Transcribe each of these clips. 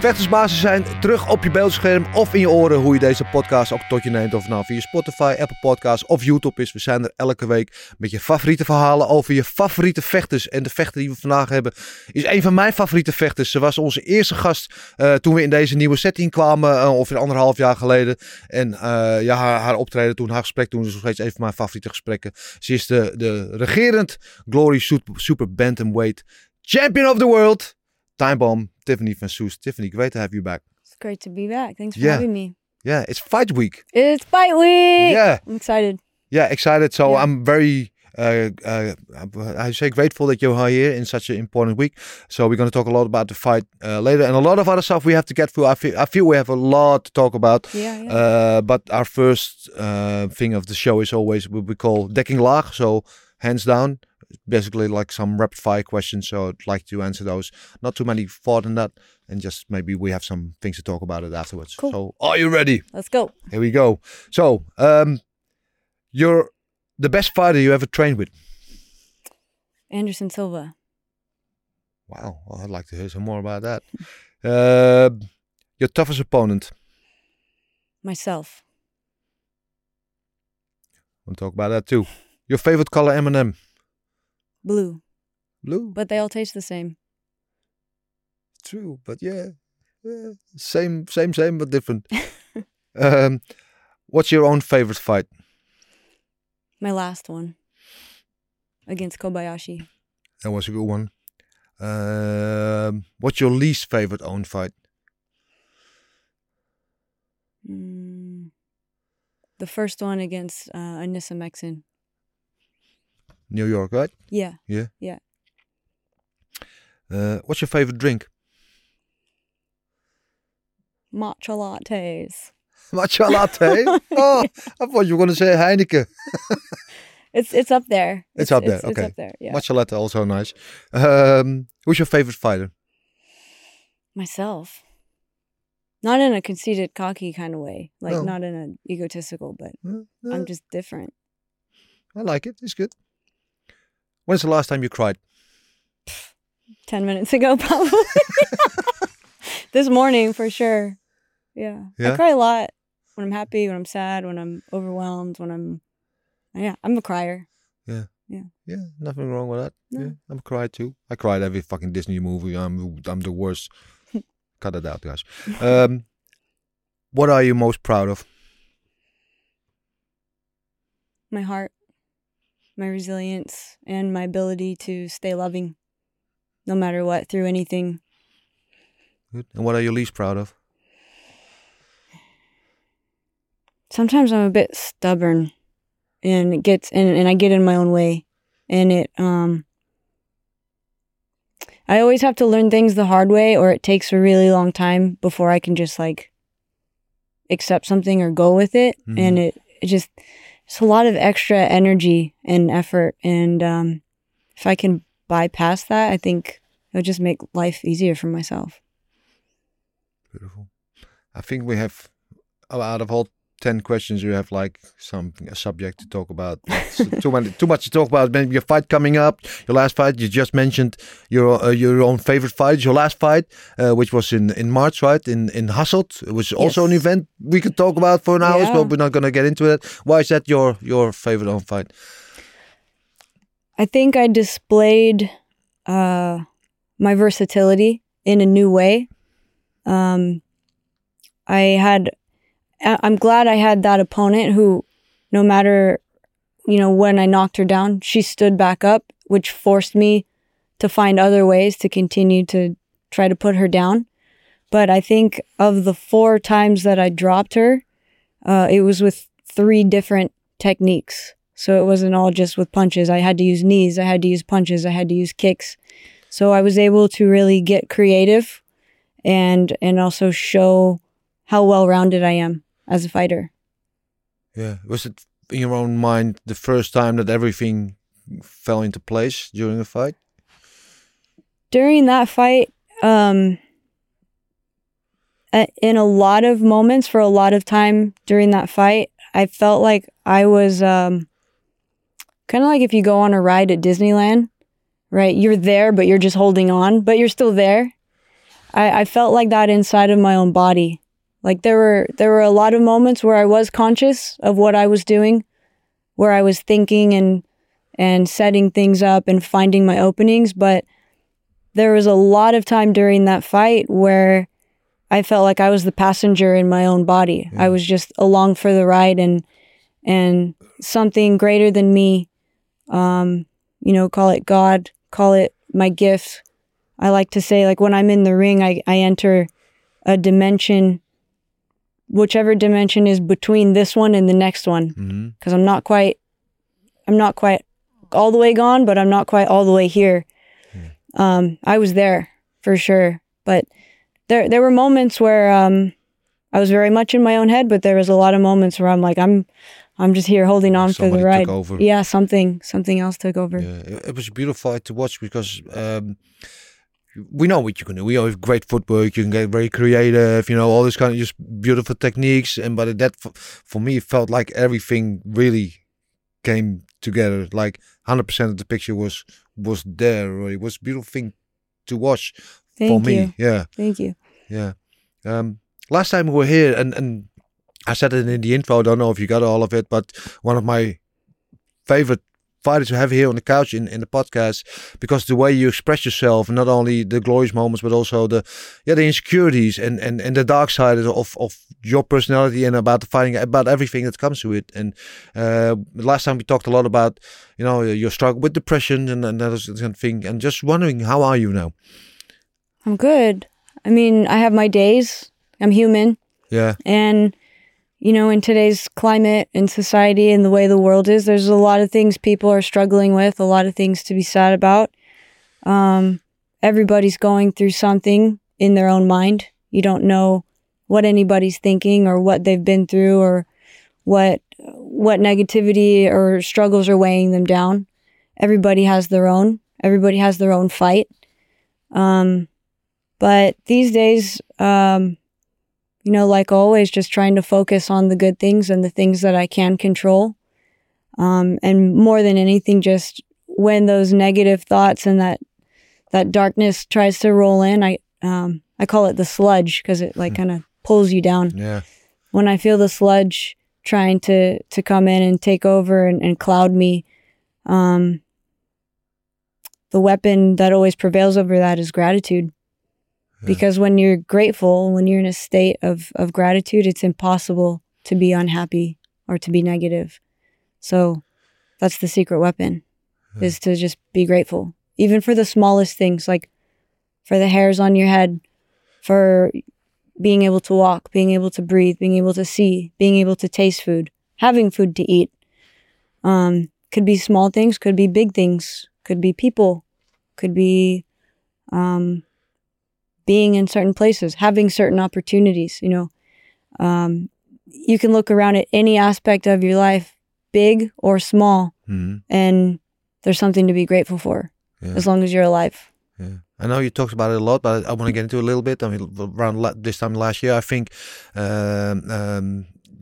Vechtersbasis zijn terug op je beeldscherm of in je oren hoe je deze podcast ook tot je neemt. Of nou via Spotify, Apple Podcasts of YouTube is. We zijn er elke week met je favoriete verhalen over je favoriete vechters. En de vechter die we vandaag hebben is een van mijn favoriete vechters. Ze was onze eerste gast uh, toen we in deze nieuwe setting kwamen, uh, ongeveer anderhalf jaar geleden. En uh, ja, haar, haar, optreden toen, haar gesprek toen is nog steeds een van mijn favoriete gesprekken. Ze is de, de regerend Glory Super, Super Bantamweight Champion of the World. Time Bomb, Tiffany van Soest. Tiffany, great to have you back. It's great to be back. Thanks for Yeah. having me. Yeah, it's fight week. It's fight week. Yeah. I'm excited. Yeah, excited. So Yeah. I'm very, uh, uh, I say grateful that you're here in such an important week. So we're going to talk a lot about the fight uh, later, and a lot of other stuff we have to get through. I feel, I feel we have a lot to talk about. Yeah, yeah. Uh, but our first uh, thing of the show is always what we call decking laag. So hands down, basically like some rapid fire questions. So I'd like to answer those. Not too many thought in that, and just maybe we have some things to talk about it afterwards. Cool. So are you ready? Let's go. Here we go. So, um, you're the best fighter you ever trained with. Anderson Silva. Wow, well, I'd like to hear some more about that. Uh, your toughest opponent. Myself. We'll talk about that too. Your favorite color, M&M. Blue. Blue. But they all taste the same. True, but yeah, yeah, same, same, same, but different. um, what's your own favorite fight? My last one. Against Kobayashi. That was a good one. Um, what's your least favorite own fight? Mm. The first one against uh, Anissa Meksen. New York, right? Yeah. Yeah. Yeah. Uh, what's your favorite drink? Matcha lattes. Matcha latte. oh, I thought you were going to say Heineken. It's it's up there. It's up there, It's, okay. up there. Yeah. Matcha latte also nice. Um, who's your favorite fighter? Myself. Not in a conceited, cocky kind of way. Like No. not in an egotistical, but Uh, uh, I'm just different. I like it. It's good. When's the last time you cried? Ten minutes ago, probably. this morning, for sure. Yeah. Yeah? I cry a lot when I'm happy, when I'm sad, when I'm overwhelmed, when I'm. Yeah, I'm a crier. Yeah, Yeah. Yeah, nothing wrong with that. No. Yeah, I'm a cry too. I cried every fucking Disney movie. I'm I'm the worst. Cut it out, guys. Um, what are you most proud of? My heart, my resilience, and my ability to stay loving, no matter what, through anything. Good. And what are you least proud of? sometimes I'm a bit stubborn and it gets and, and I get in my own way and it um I always have to learn things the hard way or it takes a really long time before I can just like accept something or go with it and it, it just it's a lot of extra energy and effort and um if I can bypass that I think it'll just make life easier for myself. Beautiful. I think we have out of all ten questions, you have like something a subject to talk about. Too many, too much to talk about. Maybe your fight coming up, your last fight. You just mentioned your uh, your own favorite fight, your last fight, uh, which was in in March, right? In in Hasselt, it was also an event we could talk about for an hour, Yeah. but we're not gonna get into it. Why is that your your favorite own fight? I think I displayed uh, my versatility in a new way. Um, I had, I'm glad I had that opponent who, no matter, you know, when I knocked her down, she stood back up, which forced me to find other ways to continue to try to put her down. But I think of the four times that I dropped her, uh, it was with three different techniques. So it wasn't all just with punches. I had to use knees, I had to use punches, I had to use kicks. So I was able to really get creative and and also show how well-rounded I am as a fighter. Yeah, was it in your own mind the first time that everything fell into place during a fight? during that fight, um, in a lot of moments for a lot of time during that fight, I felt like I was um, kind of like if you go on a ride at Disneyland, right? You're there, but you're just holding on, but you're still there. I, I felt like that inside of my own body. Like there were there were a lot of moments where I was conscious of what I was doing, where I was thinking and and setting things up and finding my openings, but there was a lot of time during that fight where I felt like I was the passenger in my own body. I was just along for the ride and and something greater than me um you know call it God, call it my gift. I like to say like when I'm in the ring I I enter a dimension whichever dimension is between this one and the next one because I'm not quite I'm not quite all the way gone, but I'm not quite all the way here. Um, I was there for sure, but there there were moments where um, I was very much in my own head, but there was a lot of moments where I'm like I'm I'm just here holding on for Somebody the took ride. over. Yeah, something something else took over. Yeah, it, it was beautiful to watch because um, we know what you can do. We have great footwork. You can get very creative. You know all this kind of just beautiful techniques. And but that for, for me felt like everything really came together. Like hundred percent of the picture was was there. It was a beautiful thing to watch Thank for me. Yeah. Thank you. Yeah. Um, last time we were here, and, and I said it in the intro. I don't know if you got all of it, but one of my favorite fighters to have you here on the couch in, in the podcast because the way you express yourself, not only the glorious moments, but also the yeah the insecurities and, and, and the dark side of, of your personality and about the fighting, about everything that comes to it. And uh, last time we talked a lot about you know your struggle with depression and, and that kind of thing. And just wondering, how are you now? I'm good. I mean, I have my days. I'm human. Yeah. And, you know, in today's climate and society and the way the world is, there's a lot of things people are struggling with, a lot of things to be sad about. Um, everybody's going through something in their own mind. You don't know what anybody's thinking or what they've been through or what what negativity or struggles are weighing them down. Everybody has their own. Everybody has their own fight. Um, but these days, um, you know, like always, just trying to focus on the good things and the things that I can control. Um, and more than anything, just when those negative thoughts and that that darkness tries to roll in, I um, I call it the sludge because it like kind of pulls you down. Yeah. When I feel the sludge trying to to come in and take over and, and cloud me, um, the weapon that always prevails over that is gratitude because when you're grateful when you're in a state of of gratitude it's impossible to be unhappy or to be negative. So that's the secret weapon is to just be grateful. Even for the smallest things like for the hairs on your head for being able to walk being able to breathe being able to see being able to taste food having food to eat um could be small things could be big things could be people could be um being in certain places, having certain opportunities, you know. Um, you can look around at any aspect of your life, big or small, Mhm. and there's something to be grateful for Yeah. as long as you're alive. Yeah. I know you talked about it a lot, but I want to get into it a little bit. I mean, around la- this time last year, I think um, um,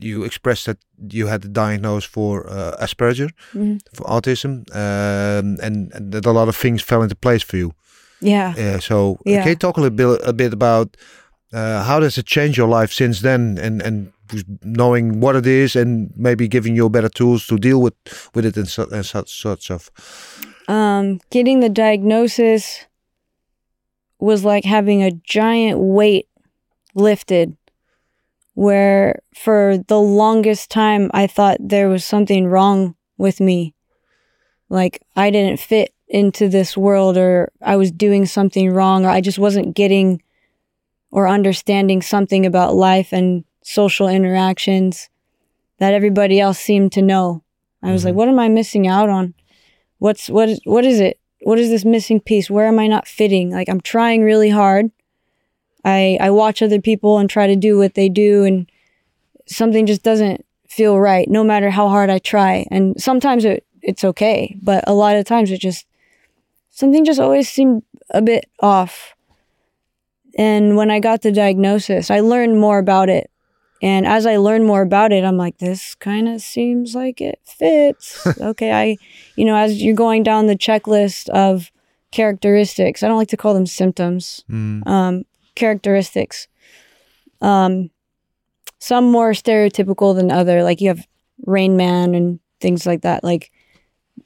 you expressed that you had the diagnosis for uh, Asperger, Mhm. for autism, um, and, and that a lot of things fell into place for you. Yeah. Yeah. So uh, Yeah. can you talk a little bit, a bit about uh, how does it change your life since then, and and knowing what it is, and maybe giving you better tools to deal with with it and, so, and such such of. Um, getting the diagnosis was like having a giant weight lifted where for the longest time I thought there was something wrong with me. Like I didn't fit into this world or I was doing something wrong or I just wasn't getting or understanding something about life and social interactions that everybody else seemed to know. I was like, mm-hmm. what am I missing out on? What's what is what is it? What is this missing piece? Where am I not fitting? Like I'm trying really hard. I I watch other people and try to do what they do and something just doesn't feel right no matter how hard I try. And sometimes it it's okay, but a lot of times it just something just always seemed a bit off. And when I got the diagnosis, I learned more about it. And as I learned more about it, I'm like, this kind of seems like it fits. okay, I, you know, as you're going down the checklist of characteristics, I don't like to call them symptoms, um, characteristics. Um, some more stereotypical than other. Like you have Rain Man and things like that. Like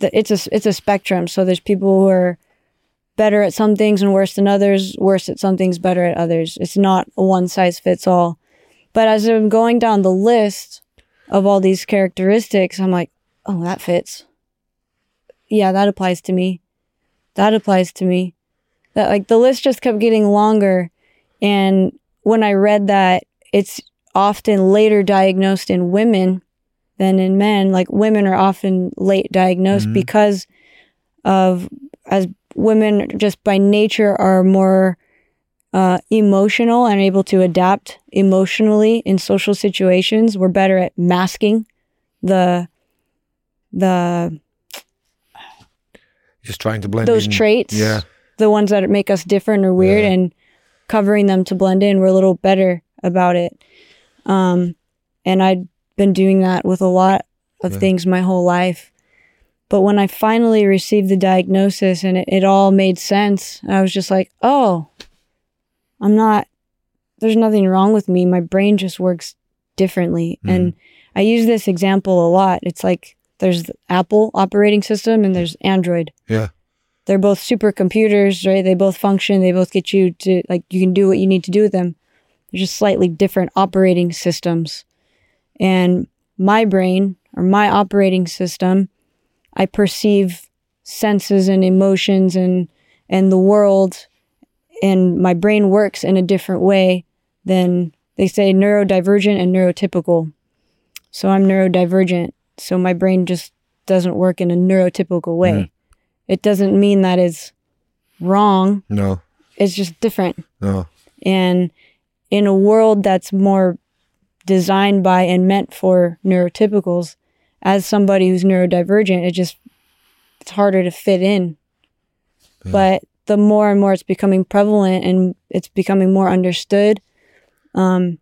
it's a it's a spectrum. So there's people who are better at some things and worse than others. Worse at some things, better at others. It's not a one size fits all. But as I'm going down the list of all these characteristics, I'm like, oh, that fits. Yeah, that applies to me. That applies to me. That like the list just kept getting longer. And when I read that it's often later diagnosed in women than in men, like women are often late diagnosed because of as women just by nature are more uh, emotional and able to adapt emotionally in social situations. We're better at masking the the Just trying to blend those in. traits, Yeah. the ones that make us different or weird, Yeah. and covering them to blend in. We're a little better about it. Um, and I'd been doing that with a lot of Yeah. things my whole life. But when I finally received the diagnosis and it, it all made sense, I was just like, oh, I'm not, there's nothing wrong with me. My brain just works differently. Mm-hmm. And I use this example a lot. It's like there's the Apple operating system and there's Android Yeah. they're both supercomputers, right? They both function. They both get you to like you can do what you need to do with them. They're just slightly different operating systems. And my brain or my operating system, I perceive senses and emotions and and the world and my brain works in a different way than they say neurodivergent and neurotypical. So I'm neurodivergent. So my brain just doesn't work in a neurotypical way. Mm-hmm. It doesn't mean that it's wrong. No. It's just different. No. And in a world that's more designed by and meant for neurotypicals, as somebody who's neurodivergent, it just it's harder to fit in. But the more and more it's becoming prevalent and it's becoming more understood, um,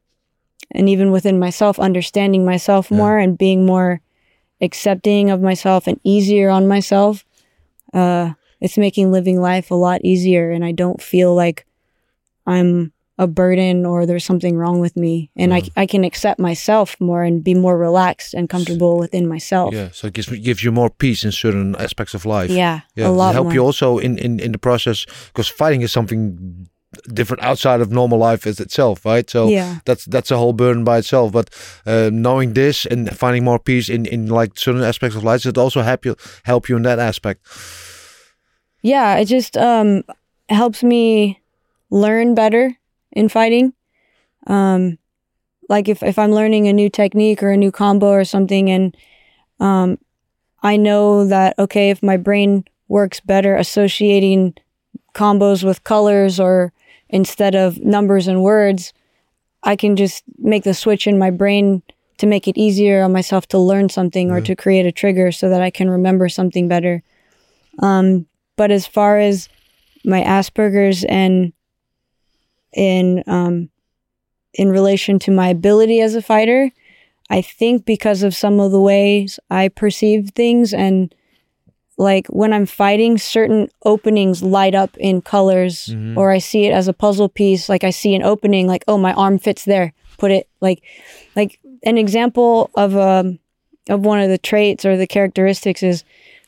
and even within myself, understanding myself more and being more accepting of myself and easier on myself, uh, it's making living life a lot easier. And I don't feel like I'm a burden or there's something wrong with me. And I, I can accept myself more and be more relaxed and comfortable within myself. Yeah. So it gives gives you more peace in certain aspects of life. Yeah, Yeah. a Does it lot help more. you also in, in, in the process because fighting is something different outside of normal life as itself, right? So Yeah. that's that's a whole burden by itself. But uh, knowing this and finding more peace in, in like certain aspects of life, it also help you help you in that aspect? yeah it just um helps me learn better in fighting um like if, if i'm learning a new technique or a new combo or something and um i know that okay if my brain works better associating combos with colors or instead of numbers and words i can just make the switch in my brain to make it easier on myself to learn something or to create a trigger so that i can remember something better. Um but as far as my Asperger's and in um, in relation to my ability as a fighter, I think because of some of the ways I perceive things and like when I'm fighting, certain openings light up in colors, or I see it as a puzzle piece. Like I see an opening, like oh, my arm fits there. Put it like, like an example of um of one of the traits or the characteristics is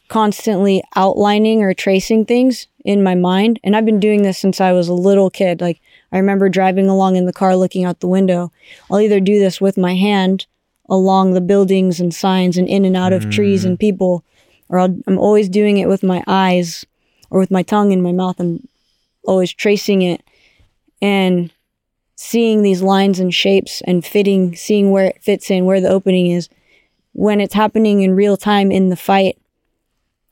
constantly outlining or tracing things in my mind. And I've been doing this since I was a little kid. Like I remember driving along in the car looking out the window. I'll either do this with my hand along the buildings and signs and in and out of trees and mm. people, or I'll, I'm always doing it with my eyes or with my tongue in my mouth. I'm always tracing it and seeing these lines and shapes and fitting, seeing where it fits in, where the opening is. When it's happening in real time in the fight,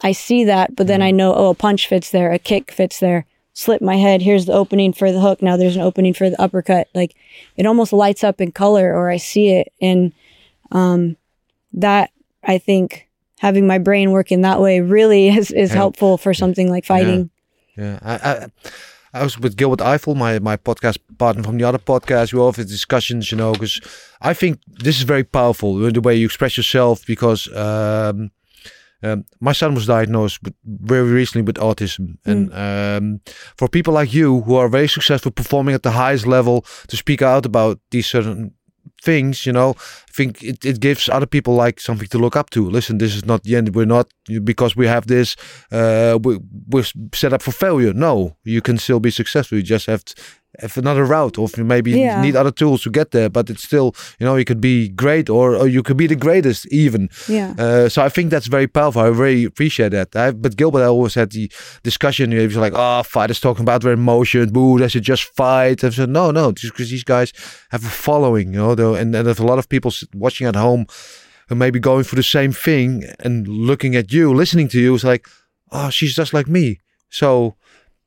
I see that, but then I mm. know, oh, a punch fits there, a kick fits there. Slip my head, here's the opening for the hook. Now there's an opening for the uppercut. Like it almost lights up in color, or I see it. And um, that, I think, having my brain work in that way really is, is Help. helpful for something like fighting. Yeah, I, I, I was with Gilbert Yvel, my my podcast partner from the other podcast. We all have discussions, you know, because I think this is very powerful the way you express yourself. Because um, um, my son was diagnosed with, very recently with autism, and um, for people like you who are very successful performing at the highest level to speak out about these certain things, you know, I think it, it gives other people like something to look up to. Listen, this is not the end. We're not because we have this. Uh, we, we're set up for failure. No, you can still be successful. You just have to have another route, or maybe you Yeah. need other tools to get there. But it's still, you know, you could be great, or, or you could be the greatest even. Yeah. Uh, so I think that's very powerful. I really appreciate that. I, but Gilbert I always had the discussion. He was like, "Oh, fighters talking about their emotions. Boo, they should just fight." I said, "No, no, just because these guys have a following, you know, though, and, and there's a lot of people watching at home who may be going through the same thing and looking at you, listening to you. It's like, oh, she's just like me. So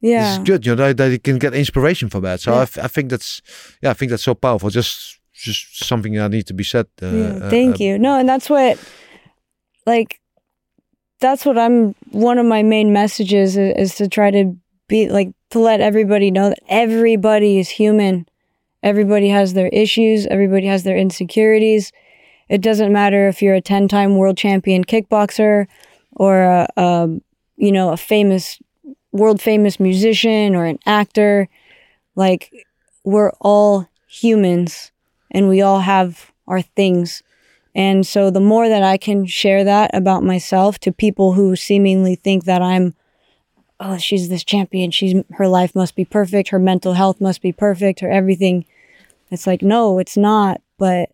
Yeah. it's good, you know, that, you can get inspiration from that. So Yeah. I, f- I think that's, yeah, I think that's so powerful. Just, just something that needs to be said. Uh, Yeah, uh, thank uh, you. No, and that's what, like, that's what I'm. One of my main messages is, is to try to be like to let everybody know that everybody is human. Everybody has their issues. Everybody has their insecurities. It doesn't matter if you're a ten-time world champion kickboxer, or a, a you know a famous, world famous musician or an actor. Like, we're all humans, and we all have our things. And so the more that I can share that about myself to people who seemingly think that I'm oh she's this champion, she's her life must be perfect, her mental health must be perfect, her everything. It's like no, it's not, but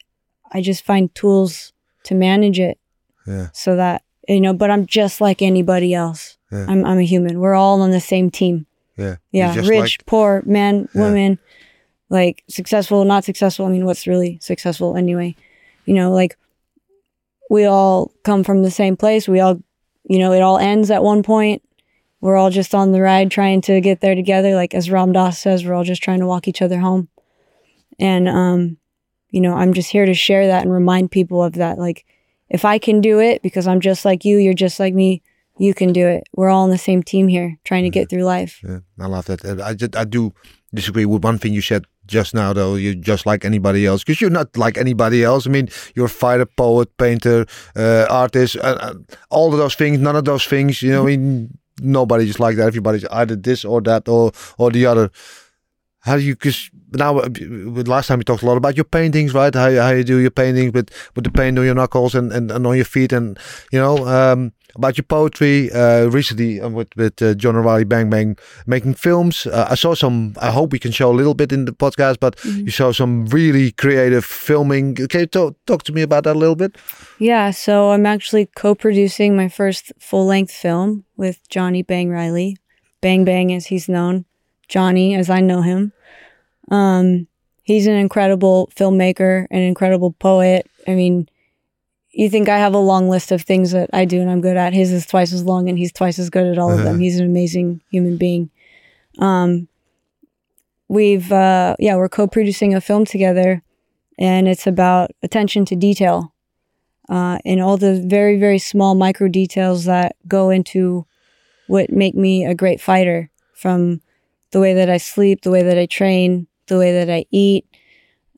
I just find tools to manage it Yeah. so that you know, but I'm just like anybody else. Yeah. I'm I'm a human. We're all on the same team. Yeah. Yeah, rich, like- poor, man, Yeah. woman, like successful, not successful. I mean, what's really successful anyway? You know, like we all come from the same place. We all, you know, it all ends at one point. We're all just on the ride trying to get there together. Like as Ram Dass says, we're all just trying to walk each other home. And, um, you know, I'm just here to share that and remind people of that. Like, if I can do it because I'm just like you, you're just like me, you can do it. We're all on the same team here trying to get through life. Yeah, I love that. I just, I do disagree with one thing you said just now, though. You're just like anybody else because you're not like anybody else. I mean, you're a fighter, poet, painter, uh, artist, uh, uh, all of those things. None of those things. You know, I mean, nobody's like that. Everybody's either this or that or or the other. How do you? Because now, uh, last time we talked a lot about your paintings, right? How how you do your paintings with with the paint on your knuckles and and, and on your feet, and you know. um about your poetry uh, recently uh, with with uh, John O'Reilly Bang Bang making films. Uh, I saw some. I hope we can show a little bit in the podcast, but you saw some really creative filming. Can you talk, talk to me about that a little bit? Yeah, so I'm actually co-producing my first full-length film with Johnny Bang Riley, Bang Bang as he's known, Johnny as I know him. Um, he's an incredible filmmaker, an incredible poet. I mean, you think I have a long list of things that I do and I'm good at. His is twice as long, and he's twice as good at all of them. He's an amazing human being. Um, we've uh, yeah, we're co-producing a film together, and it's about attention to detail uh, and all the very very small micro details that go into what make me a great fighter from the way that i sleep the way that i train the way that i eat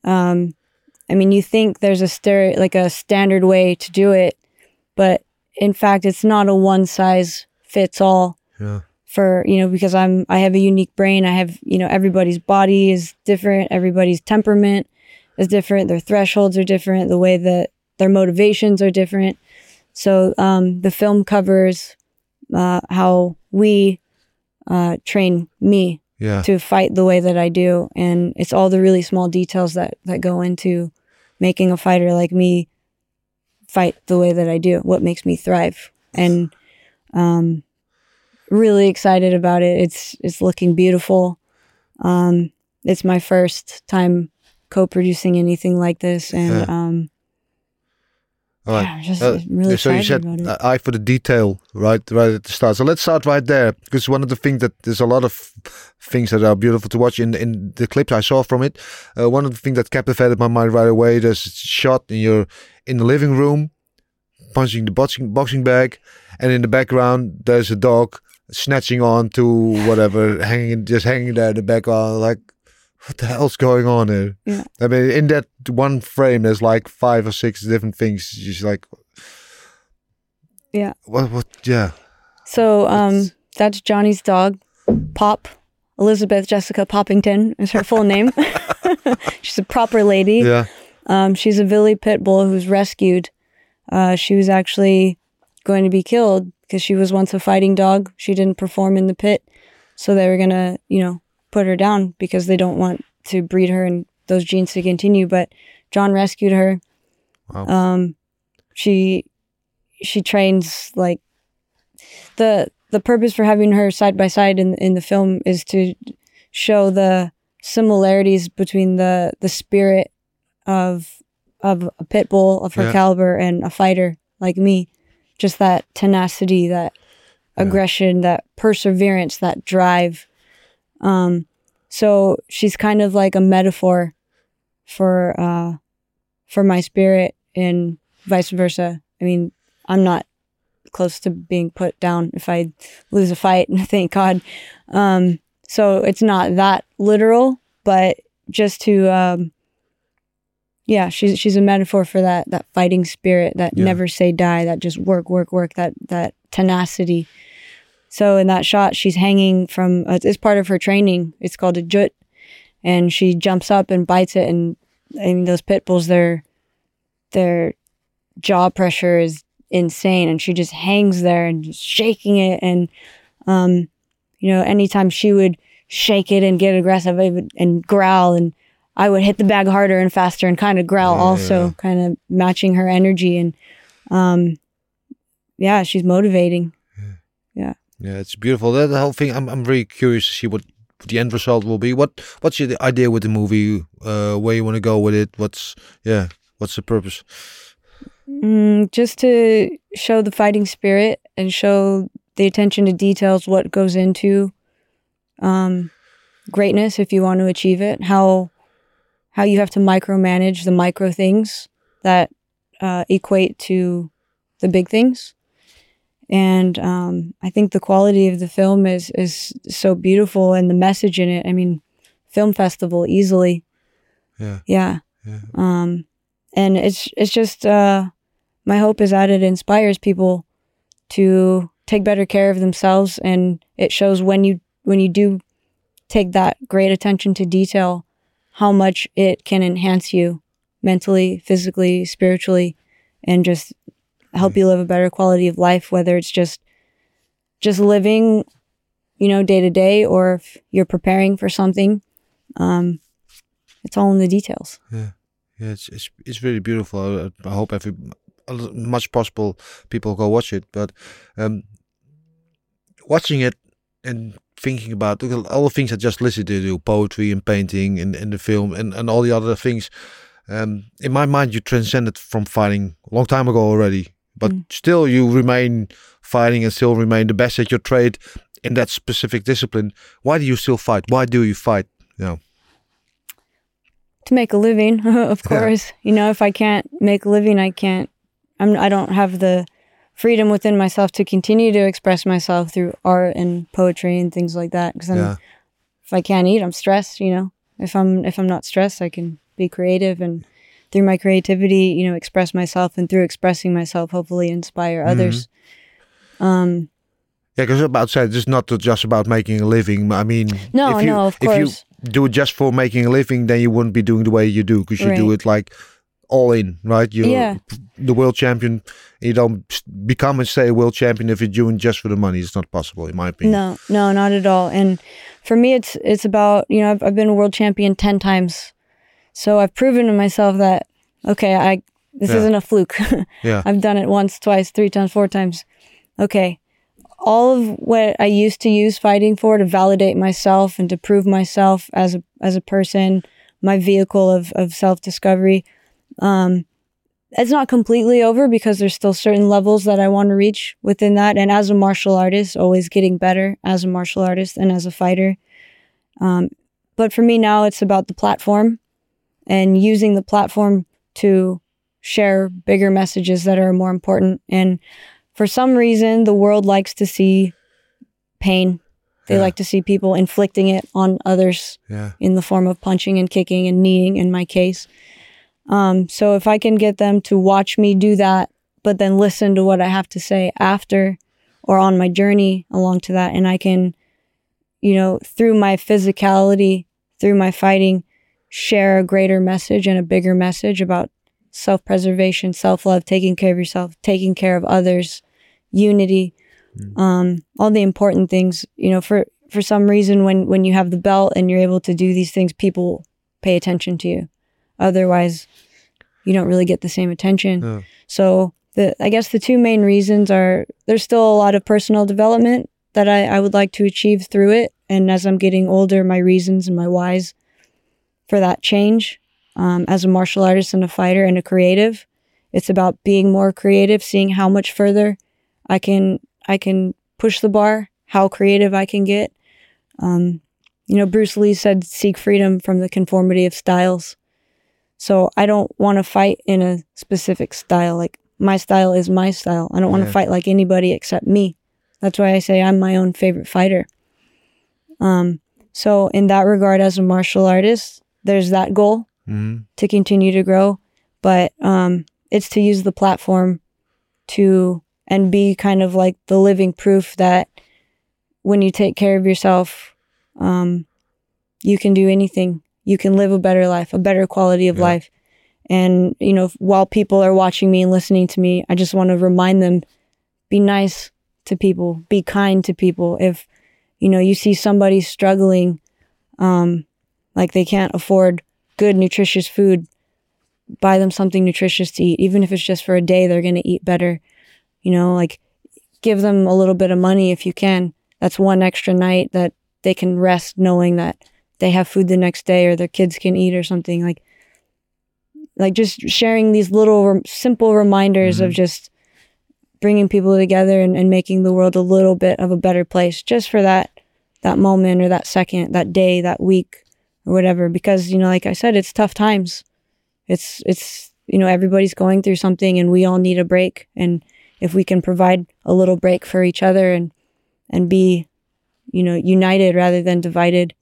um, i mean you think there's a stere- like a standard way to do it but in fact it's not a one size fits all Yeah. for you know because i'm i have a unique brain. I have you know everybody's body is different. Everybody's temperament is different. Their thresholds are different. The way that their motivations are different. So um, the film covers uh, how we uh, train me Yeah. to fight the way that i do. And it's all the really small details that that go into making a fighter like me fight the way that i do what makes me thrive and um, really excited about it. It's it's looking beautiful. Um, it's my first time co-producing anything like this, and Yeah. um, All right. yeah, just Uh, really so you said eye for the detail, right? Right at the start. So let's start right there, because one of the things that there's a lot of things that are beautiful to watch in in the clips I saw from it. Uh, one of the things that captivated my mind right away. There's a shot in your in the living room, punching the boxing boxing bag, and in the background there's a dog snatching on to whatever, hanging just hanging there in the background, like what the hell's going on here? Yeah. I mean, in that one frame, there's like five or six different things. Just like, Yeah. what? What? Yeah. So um, It's- that's Johnny's dog, Pop. Elizabeth Jessica Poppington is her full name. She's a proper lady. Yeah. Um, she's a Villy pit bull who's rescued. Uh, she was actually going to be killed because she was once a fighting dog. She didn't perform in the pit, so they were gonna, you know, put her down because they don't want to breed her and those genes to continue. But John rescued her. Wow. Um, she she trains like the the purpose for having her side by side in in the film is to show the similarities between the the spirit of of a pit bull of her Yeah. caliber and a fighter like me just that tenacity that Yeah. aggression that perseverance that drive um so she's kind of like a metaphor for uh for my spirit and vice versa. I mean i'm not close to being put down if i lose a fight and thank god. Um so it's not that literal but just to um yeah she's she's a metaphor for that that fighting spirit that Yeah. never say die that just work work work that that tenacity so in that shot she's hanging from uh, it's part of her training. It's called a jut. And she jumps up and bites it and I mean those pit bulls their their jaw pressure is insane. And she just hangs there and just shaking it. And um you know anytime she would shake it and get aggressive I would, and growl. And I would hit the bag harder and faster and kind of growl Yeah, also kind of matching her energy. And um yeah she's motivating Yeah, it's beautiful. That the whole thing. I'm I'm very curious to see what the end result will be. What what's your idea with the movie? Uh, where you want to go with it? What's yeah? What's the purpose? Mm, just to show the fighting spirit and show the attention to details, what goes into um, greatness if you want to achieve it. How how you have to micromanage the micro things that uh, equate to the big things. And um, I think the quality of the film is is so beautiful, and the message in it. I mean, film festival easily. Yeah. Yeah. Yeah. Um, and it's it's just uh, my hope is that it inspires people to take better care of themselves, and it shows when you when you do take that great attention to detail, how much it can enhance you mentally, physically, spiritually, and just help you live a better quality of life. Whether it's just just living, you know, day to day, or if you're preparing for something. Um, it's all in the details. Yeah, yeah, it's it's it's really beautiful. I, I hope every as much possible people go watch it. But um, watching it and thinking about all the things I just listed to do, poetry and painting and, and the film and, and all the other things. Um, in my mind, you transcended from fighting a long time ago already. But Mm. still, you remain fighting and still remain the best at your trade in that specific discipline. Why do you still fight? Why do you fight? You know, to make a living, of Yeah. course. You know, if I can't make a living, I can't. I'm. I don't have the freedom within myself to continue to express myself through art and poetry and things like that. Because yeah, if I can't eat, I'm stressed. You know, if I'm if I'm not stressed, I can be creative and through my creativity, you know, express myself and through expressing myself, hopefully inspire others. Um, Yeah, because about to say it's not just about making a living. I mean, No, if you, no, of course. if you do it just for making a living, then you wouldn't be doing the way you do because you do it like all in, right? You're Yeah. the world champion. You don't become and stay a world champion if you're doing just for the money. It's not possible, in my opinion. No, no, not at all. And for me, it's it's about you know I've, I've been a world champion ten times, so I've proven to myself that okay, I this Yeah. isn't a fluke. Yeah, I've done it once, twice, three times, four times. Okay, all of what I used to use fighting for to validate myself and to prove myself as a as a person, my vehicle of of self discovery. Um, it's not completely over because there's still certain levels that I want to reach within that. And as a martial artist, always getting better as a martial artist and as a fighter. Um, but for me now, it's about the platform and using the platform to share bigger messages that are more important. And for some reason, the world likes to see pain. They Yeah. like to see people inflicting it on others Yeah. in the form of punching and kicking and kneeing in my case. Um, so if I can get them to watch me do that, but then listen to what I have to say after or on my journey along to that, and I can, you know, through my physicality, through my fighting, share a greater message and a bigger message about self preservation, self love, taking care of yourself, taking care of others, unity, um, all the important things. You know, for for some reason, when when you have the belt and you're able to do these things, people pay attention to you. Otherwise, you don't really get the same attention. So the I guess the two main reasons are there's still a lot of personal development that I, I would like to achieve through it. And as I'm getting older, my reasons and my whys for that change. Um, as a martial artist and a fighter and a creative, it's about being more creative, seeing how much further I can I can push the bar, how creative I can get. Um, you know, Bruce Lee said, "Seek freedom from the conformity of styles." So I don't want to fight in a specific style. Like my style is my style. I don't want to Yeah. fight like anybody except me. That's why I say I'm my own favorite fighter. Um, so in that regard, as a martial artist, there's that goal Mhm. to continue to grow, but um, it's to use the platform to and be kind of like the living proof that when you take care of yourself, um, you can do anything. You can live a better life, a better quality of Yeah. life. And you know, while people are watching me and listening to me, I just want to remind them: be nice to people, be kind to people. If you know you see somebody struggling, um, like they can't afford good nutritious food buy them something nutritious to eat. Even if it's just for a day they're going to eat better you know? Like give them a little bit of money if you can. That's one extra night that they can rest knowing that they have food the next day or their kids can eat or something. Like like just sharing these little rem- simple reminders of Mhm. just bringing people together and, and making the world a little bit of a better place just for that that moment or that second that day that week or whatever because you know like i said it's tough times it's it's you know everybody's going through something and we all need a break and if we can provide a little break for each other and and be you know united rather than divided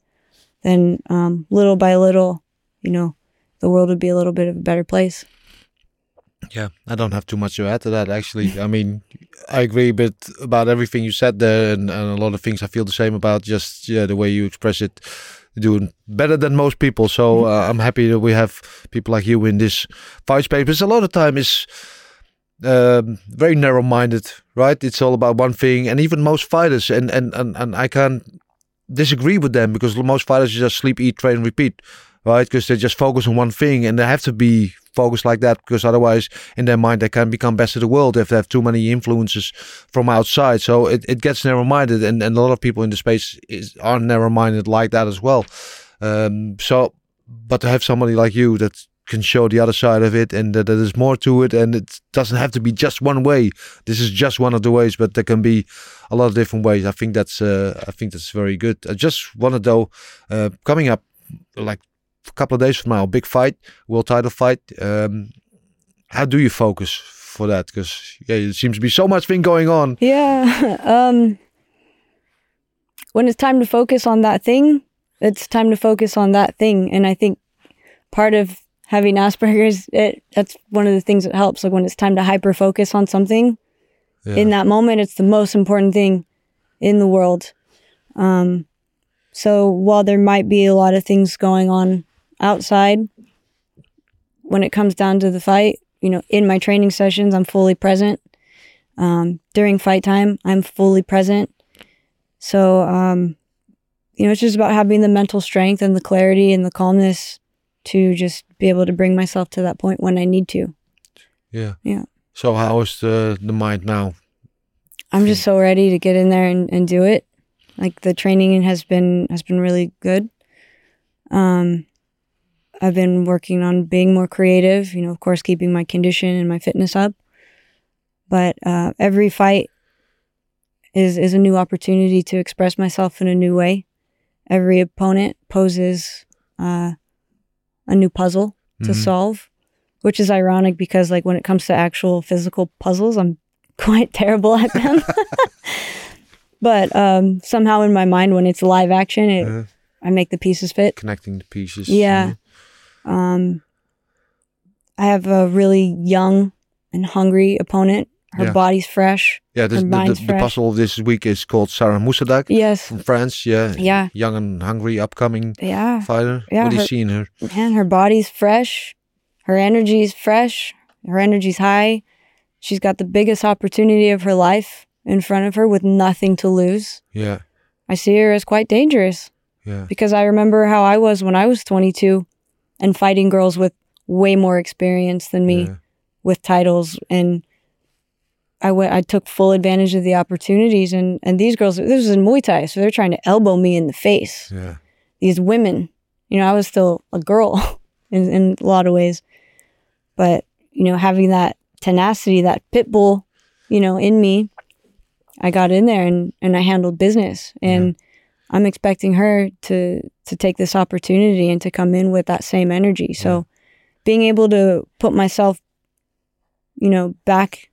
then um, little by little you know the world would be a little bit of a better place Yeah, I don't have too much to add to that. Actually, I mean, I agree a bit about everything you said there, and, and a lot of things I feel the same about. Just yeah, the way you express it, doing better than most people. So uh, I'm happy that we have people like you in this fight space. Because a lot of time is um, very narrow-minded, right? It's all about one thing, and even most fighters, and and and, and I can't disagree with them because most fighters just sleep, eat, train, repeat, right? Because they just focus on one thing, and they have to be focused like that because otherwise, in their mind, they can become best of the world if they have too many influences from outside. So it, it gets narrow-minded, and, and a lot of people in the space is are narrow-minded like that as well. Um, so, but to have somebody like you that can show the other side of it and that there's more to it and it doesn't have to be just one way this is just one of the ways but there can be a lot of different ways i think that's uh, i think that's very good i just wanted though uh, coming up like a couple of days from now big fight world title fight um how do you focus for that because yeah it seems to be so much thing going on Yeah. um, when it's time to focus on that thing, it's time to focus on that thing. And I think part of having Asperger's, it that's one of the things that helps. Like when it's time to hyper focus on something, yeah. in that moment, it's the most important thing in the world. Um, so while there might be a lot of things going on outside, when it comes down to the fight, you know, in my training sessions, I'm fully present. Um, during fight time, I'm fully present. So, um, you know, it's just about having the mental strength and the clarity and the calmness to just be able to bring myself to that point when I need to. yeah Yeah. so how is the the mind now I'm just so ready to get in there and, and do it. Like the training has been has been really good. Um, I've been working on being more creative. You know, of course, keeping my condition and my fitness up. But uh, every fight is is a new opportunity to express myself in a new way. Every opponent poses uh, a new puzzle to Mhm. solve, which is ironic because like when it comes to actual physical puzzles, I'm quite terrible at them. but um, somehow in my mind, when it's live action, it, Uh, I make the pieces fit. connecting the pieces. Yeah. Um, I have a really young and hungry opponent. Her Yeah. body's fresh. Yeah, this, the, the, the puzzle of this week is called Sarah Moussaddak Yes. from France. Yeah, Yeah. young and hungry, upcoming Yeah. fighter. Yeah, what do you see in her? Man, her body's fresh. Her energy's fresh. Her energy's high. She's got the biggest opportunity of her life in front of her with nothing to lose. Yeah, I see her as quite dangerous yeah, because I remember how I was when I was 22 and fighting girls with way more experience than me yeah, with titles. And I went I took full advantage of the opportunities. And and these girls this was in Muay Thai so they're trying to elbow me in the face. Yeah, these women you know I was still a girl in, in a lot of ways. But you know having that tenacity that pit bull you know in me I got in there and and I handled business. And I'm expecting her to to take this opportunity and to come in with that same energy so being able to put myself you know back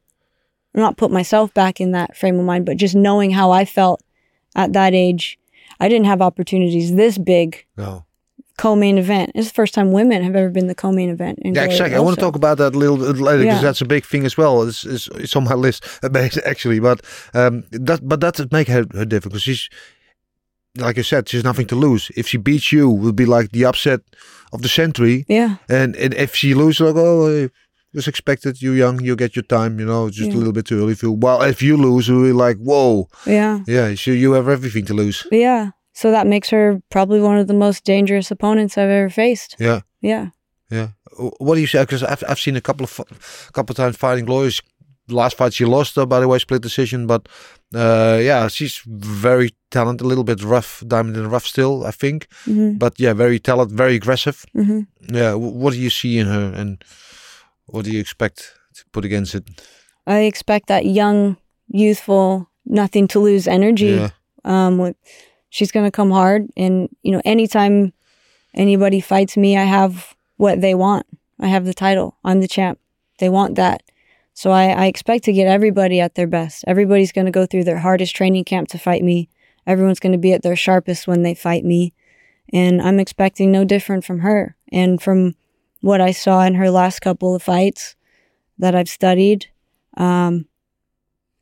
not put myself back in that frame of mind but just knowing how I felt at that age I didn't have opportunities this big no. co-main event. It's the first time women have ever been the co-main event. In Yeah, exactly. I want to talk about that a little bit later because Yeah. that's a big thing as well. It's, it's, it's on my list, actually. But um, that but that make her, her because she's like I said, she's nothing to lose. If she beats you, it would be like the upset of the century. Yeah, And, and if she loses, like oh, it was expected. You're young. You get your time. You know, just a little bit too early. For well, if you lose, we'll be like, whoa, yeah, yeah. So you have everything to lose. yeah. So that makes her probably one of the most dangerous opponents I've ever faced. Yeah. Yeah, Yeah. What do you say? Because I've I've seen a couple of couple of times fighting lawyers. Last fight she lost, uh, by the way, split decision. But uh, yeah, she's very talented. A little bit rough, diamond in the rough still, I think. hmm But yeah, very talented, very aggressive. hmm Yeah. w- What do you see in her, and what do you expect to put against it? I expect that young, youthful, nothing to lose energy. Yeah. Um, with, she's gonna come hard, and you know, anytime anybody fights me, I have what they want. I have the title. I'm the champ. They want that. So I, I expect to get everybody at their best. Everybody's gonna go through their hardest training camp to fight me. Everyone's gonna be at their sharpest when they fight me, and I'm expecting no different from her. And from what I saw in her last couple of fights that I've studied, um,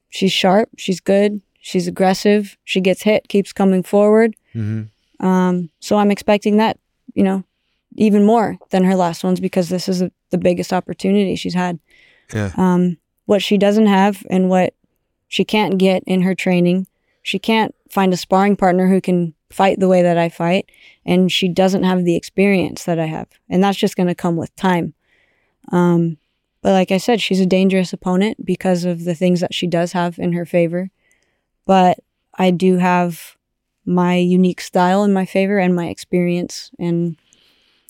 she's sharp. She's good. She's aggressive. She gets hit, keeps coming forward. hmm Um, so I'm expecting that, you know, even more than her last ones because this is a, the biggest opportunity she's had. Yeah. Um, what she doesn't have and what she can't get in her training, she can't find a sparring partner who can fight the way that I fight, and she doesn't have the experience that I have, and that's just going to come with time. Um, but like I said, she's a dangerous opponent because of the things that she does have in her favor. But I do have my unique style in my favor and my experience and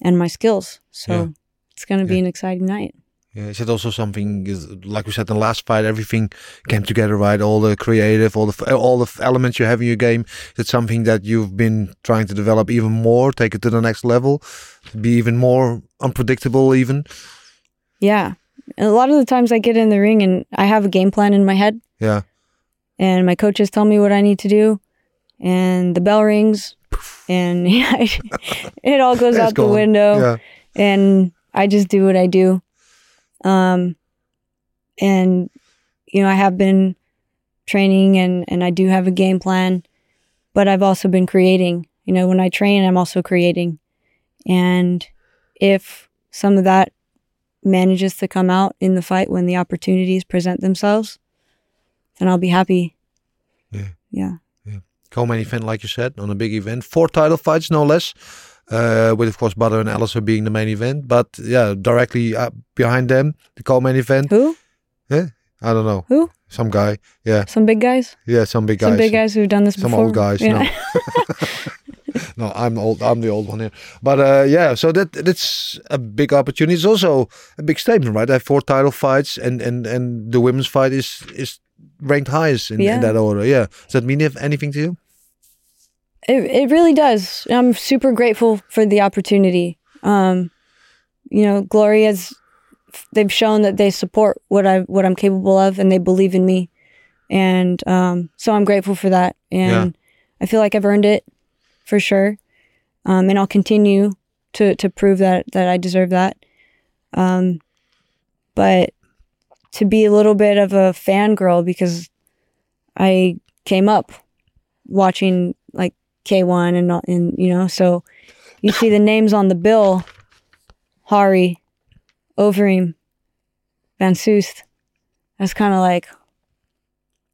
and my skills. So Yeah. it's going to be an exciting night. Yeah, is it also something is like we said in the last fight? Everything came together, right? All the creative, all the all the elements you have in your game. Is it something that you've been trying to develop even more, take it to the next level, be even more unpredictable, even? Yeah. A lot of the times I get in the ring and I have a game plan in my head Yeah, and my coaches tell me what I need to do and the bell rings and it all goes out the window yeah, and I just do what I do. Um, and you know, I have been training and and I do have a game plan, but I've also been creating. You know, when I train, I'm also creating, and if some of that manages to come out in the fight when the opportunities present themselves, then I'll be happy. Yeah. Yeah. co-main event, like you said, on a big event, four title fights, no less. Uh, with of course Badr and Alistair being the main event, but yeah, directly uh, behind them, the co-main event. Who? I don't know, Who? some guy. Yeah, Some big guys? yeah, some big guys. Some big guys who've done this Some before? old guys, no. Yeah. no, I'm old. I'm the old one here. But uh, yeah, so that that's a big opportunity. It's also a big statement, right? I have four title fights, and and and the women's fight is is ranked highest in, Yeah. in that order. Yeah. Does that mean if anything to you? It it really does. I'm super grateful for the opportunity. Um, you know, Glory's they've shown that they support what I what I'm capable of and they believe in me. and um, so I'm grateful for that, and I feel like I've earned it for sure, um, and I'll continue to to prove that that I deserve that. Um, but to be a little bit of a fangirl because I came up watching like K1 and all- and you know, so you see the names on the bill: Hari, Overeem, Van Soest. That's kind of like,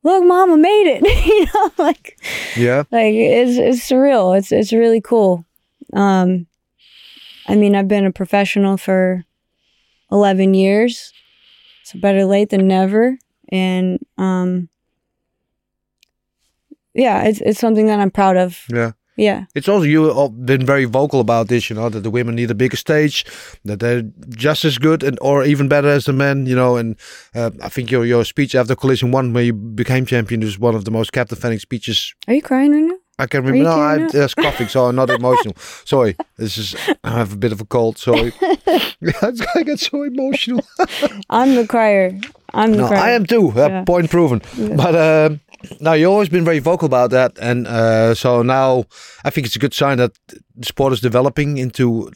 look, Mama made it. you know, like Yeah. like it's it's surreal. It's it's really cool. Um, I mean, I've been a professional for eleven years, so better late than never. And um, yeah, it's it's something that I'm proud of. Yeah. Yeah, It's also you have been very vocal about this, you know, that the women need a bigger stage, that they're just as good and or even better as the men, you know. And uh, I think your your speech after Collision One, where you became champion, is one of the most captivating speeches are you crying right now? I can you remember. No, I'm just coughing, so I'm not emotional. Sorry, this is I have a bit of a cold. Sorry, I get so emotional. I'm the crier. I'm the No, crier. I am too. Uh, Point proven. But um, now you've always been very vocal about that, and uh, so now I think it's a good sign that the sport is developing into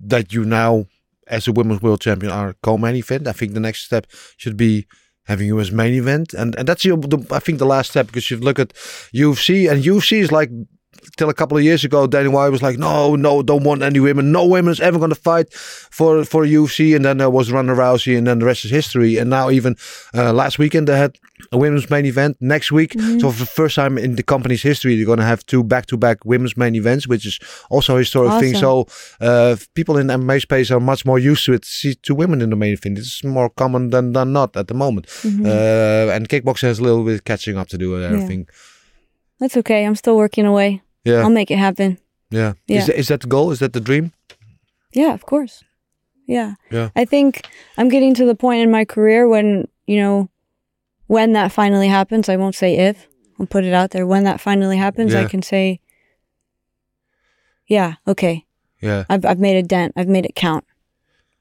that you now, as a women's world champion, are co-main event. I think the next step should be having you as main event, and and that's your, the, I think the last step because you look at UFC and UFC is like. Till a couple of years ago, Dana White was like, "No, no, don't want any women. No women is ever going to fight for for UFC." And then there was Ronda Rousey, and then the rest is history. And now even uh, last weekend they had a women's main event. Next week, so for the first time in the company's history, they're going to have two back-to-back women's main events, which is also a historic thing. So uh, people in the MMA space are much more used to it. See two women in the main event. It's more common than than not at the moment. Uh, and kickboxing has a little bit catching up to do with everything. That's okay. I'm still working away. Yeah, I'll make it happen. yeah. Yeah. Is, that, is that the goal? Is that the dream? Yeah, of course. Yeah. Yeah. I think I'm getting to the point in my career when, you know, when that finally happens, I won't say if, I'll put it out there. When that finally happens, I can say, yeah, okay, Yeah, I've, I've made a dent. I've made it count.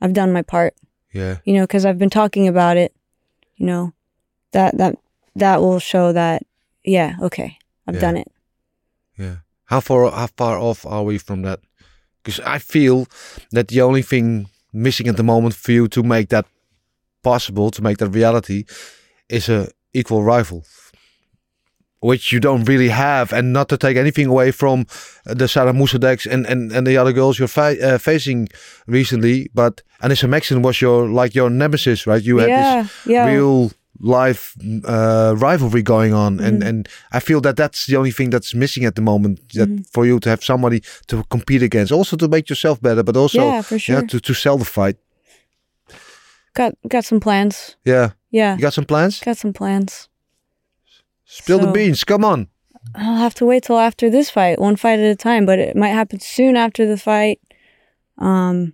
I've done my part, yeah, you know, because I've been talking about it, you know, that, that, that will show that, yeah, okay, I've Yeah. done it. yeah. How far how far off are we from that? Because I feel that the only thing missing at the moment for you to make that possible, to make that reality, is a equal rival, which you don't really have. And not to take anything away from uh, the Sarah Moussaddaks and, and, and the other girls you're fi- uh, facing recently, but Anissa Meksen was your like your nemesis, right? You had yeah, this yeah. real life uh, rivalry going on, and Mhm. and I feel that that's the only thing that's missing at the moment. That Mhm. for you to have somebody to compete against, also to make yourself better, but also yeah, for sure. yeah to to sell the fight. got, got some plans. Yeah, Yeah, you got some plans? got some plans. Spill the beans. Come on. I'll have to wait till after this fight, one fight at a time, but it might happen soon after the fight. Um,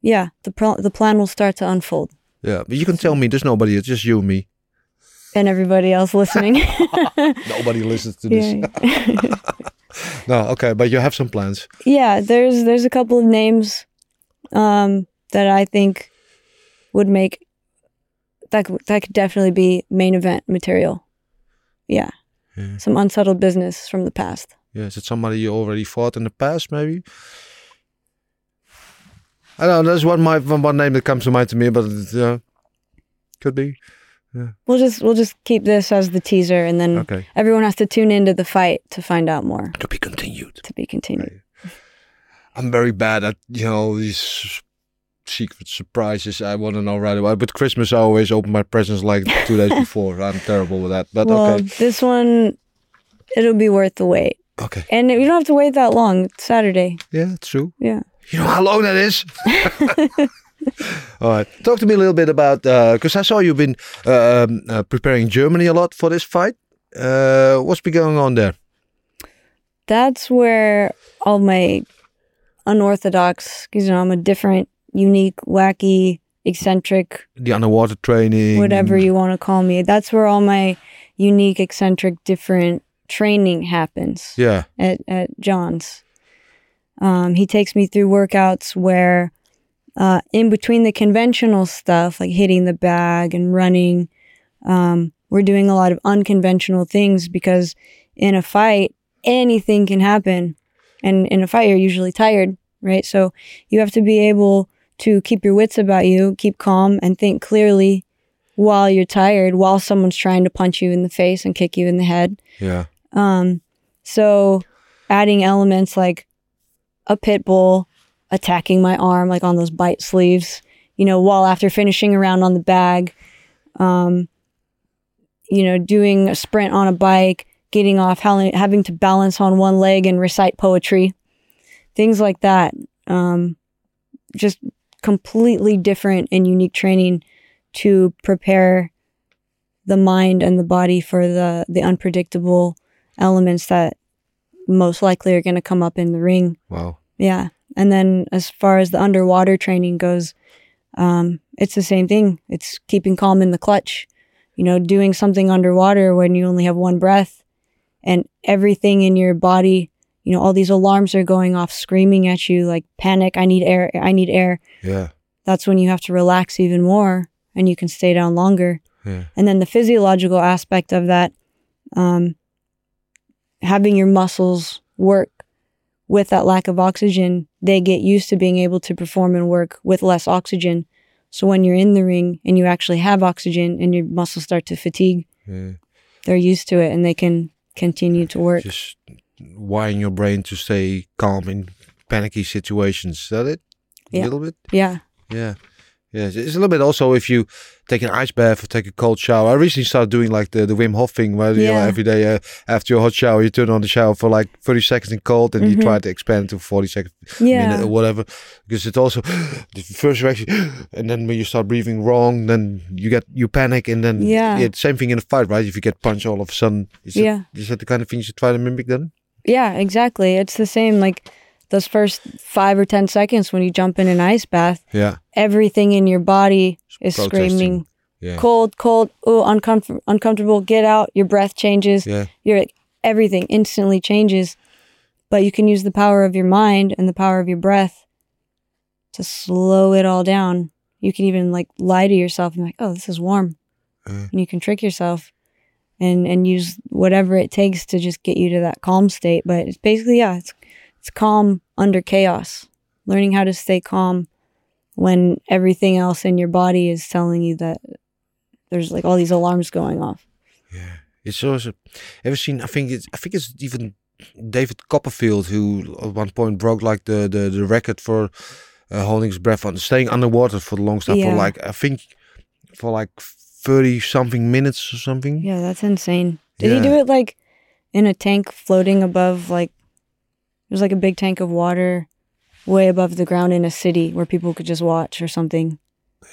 yeah, the pro- the plan will start to unfold, Yeah, but you can tell me there's nobody. It's just you and me. and everybody else listening. Nobody listens to this. yeah. No, okay, but you have some plans. yeah, there's there's a couple of names um, that I think would make that could- that could definitely be main event material. Yeah, Yeah. some unsettled business from the past. Yeah, is it somebody you already fought in the past, maybe? I don't know. There's one my one, name that comes to mind to me, but it, uh, could be. Yeah. We'll just we'll just keep this as the teaser, and then Okay, everyone has to tune into the fight to find out more. to be continued. To be continued. I'm very bad at you know these secret surprises. I want to know right away. But Christmas, I always open my presents like two days before. I'm terrible with that. But well, okay, this one, it'll be worth the wait. okay, And you don't have to wait that long. It's Saturday. yeah, true. Yeah. You know how long that is? All right. Talk to me a little bit about because I saw you've been um, uh, preparing Germany a lot for this fight. Uh, what's been going on there? That's where all my unorthodox, because you know, I'm a different, unique, wacky, eccentric, The underwater training, whatever you want to call me. That's where all my unique, eccentric, different training happens. Yeah, at, at John's. Um, he takes me through workouts where, uh, in between the conventional stuff, like hitting the bag and running, um, we're doing a lot of unconventional things because in a fight, anything can happen. And in a fight, you're usually tired, right? So you have to be able to keep your wits about you, keep calm, and think clearly while you're tired, while someone's trying to punch you in the face and kick you in the head. Yeah. Um, so adding elements like a pit bull attacking my arm, like on those bite sleeves, you know, while after finishing around on the bag, um, you know, doing a sprint on a bike, getting off, having, to balance on one leg and recite poetry, things like that. Um, just completely different and unique training to prepare the mind and the body for the the unpredictable elements that most likely are going to come up in the ring. Wow. Yeah. And then as far as the underwater training goes, um, it's the same thing. It's keeping calm in the clutch, you know, doing something underwater when you only have one breath and everything in your body, you know, all these alarms are going off, screaming at you like panic, I need air, I need air. Yeah. That's when you have to relax even more and you can stay down longer. Yeah. And then the physiological aspect of that, um, having your muscles work with that lack of oxygen, they get used to being able to perform and work with less oxygen. So when you're in the ring and you actually have oxygen and your muscles start to fatigue, Yeah. they're used to it and they can continue to work. Just wiring your brain to stay calm in panicky situations. Is that it? A Yeah. little bit? Yeah. Yeah. Yeah. It's a little bit also if you take an ice bath or take a cold shower. I recently started doing like the, the Wim Hof thing where you know, every day uh, after your hot shower, you turn on the shower for like 30 seconds in cold and you Mhm. try to expand to 40 seconds Yeah. minute or whatever. Because it's also the first reaction, and then when you start breathing wrong, then you get you panic, and then Yeah. it's same thing in a fight, right? If you get punched all of a sudden, is that, Yeah. is that the kind of things you try to mimic then? Yeah, exactly. It's the same like those first five or 10 seconds when you jump in an ice bath, Yeah, everything in your body is protesting. screaming, yeah, cold, cold, oh, uncomfortable, uncomfortable, get out. Your breath changes. yeah, Your everything instantly changes. But you can use the power of your mind and the power of your breath to slow it all down. You can even like lie to yourself and be like, oh, this is warm. And you can trick yourself and and use whatever it takes to just get you to that calm state. But it's basically yeah, it's it's calm under chaos. Learning how to stay calm when everything else in your body is telling you that there's like all these alarms going off. yeah. It's also ever seen? I think it's I think it's even David Copperfield who at one point broke like the the, the record for uh, holding his breath on staying underwater for the longest time for like I think for like thirty something minutes or something. Yeah, that's insane. Did Yeah. he do it like in a tank floating above like there's like a big tank of water way above the ground in a city where people could just watch or something.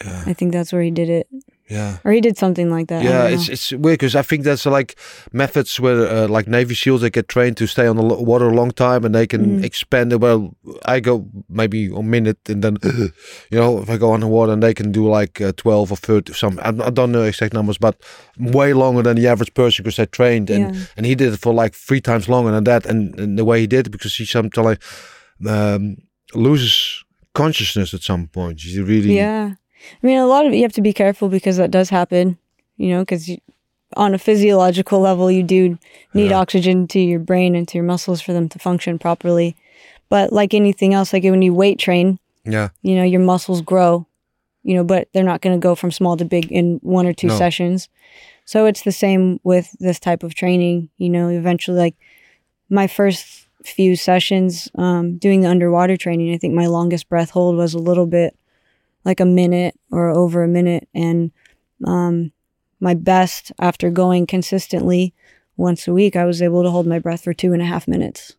Yeah, I think that's where he did it. yeah. Or he did something like that. Yeah, it's it's weird because I think that's like methods where uh, like Navy SEALs they get trained to stay on the water a long time and they can Mhm. expand it. Well, I go maybe a minute and then you know if I go underwater and they can do like uh, twelve or thirty some. I, I don't know exact numbers, but way longer than the average person because they trained and Yeah. and he did it for like three times longer than that. And, and the way he did it because he sometimes um, loses consciousness at some point. He really Yeah. I mean, a lot of you have to be careful because that does happen, you know, because on a physiological level, you do need Yeah. oxygen to your brain and to your muscles for them to function properly. But like anything else, like when you weight train, yeah you know, your muscles grow, you know, but they're not going to go from small to big in one or two No. sessions. So it's the same with this type of training, you know, eventually like my first few sessions um, doing the underwater training, I think my longest breath hold was a little bit like a minute or over a minute. And um, my best after going consistently once a week, I was able to hold my breath for two and a half minutes.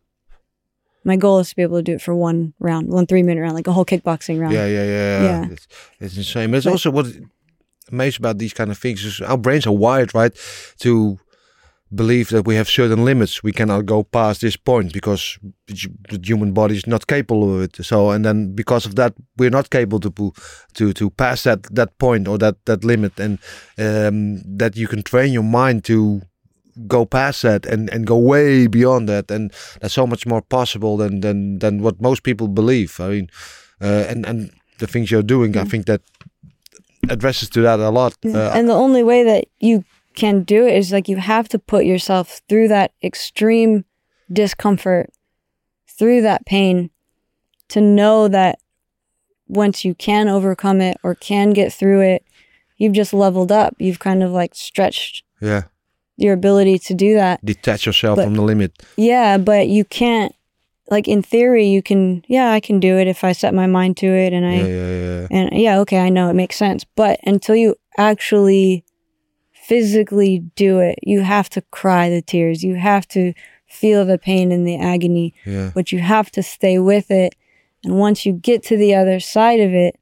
My goal is to be able to do it for one round, one three minute round, like a whole kickboxing round. Yeah, yeah, yeah. Yeah. It's, it's insane. But it's But- also what amazed about these kind of things is our brains are wired, right, to believe that we have certain limits. We cannot go past this point because the human body is not capable of it. So, and then because of that, we're not capable to to to pass that that point or that that limit, and um, that you can train your mind to go past that and and go way beyond that and that's so much more possible than than than what most people believe i mean uh, and and the things you're doing i Mm. think that addresses to that a lot Yeah. uh, and the only way that you can do it is like you have to put yourself through that extreme discomfort, through that pain to know that once you can overcome it or can get through it, you've just leveled up. You've kind of like stretched Yeah. your ability to do that. Detach yourself But- from the limit. Yeah, but you can't like in theory you can yeah, I can do it if I set my mind to it and I Yeah, yeah, yeah. and yeah, okay, I know it makes sense. But until you actually physically do it, you have to cry the tears. You have to feel the pain and the agony, Yeah. but you have to stay with it. And once you get to the other side of it,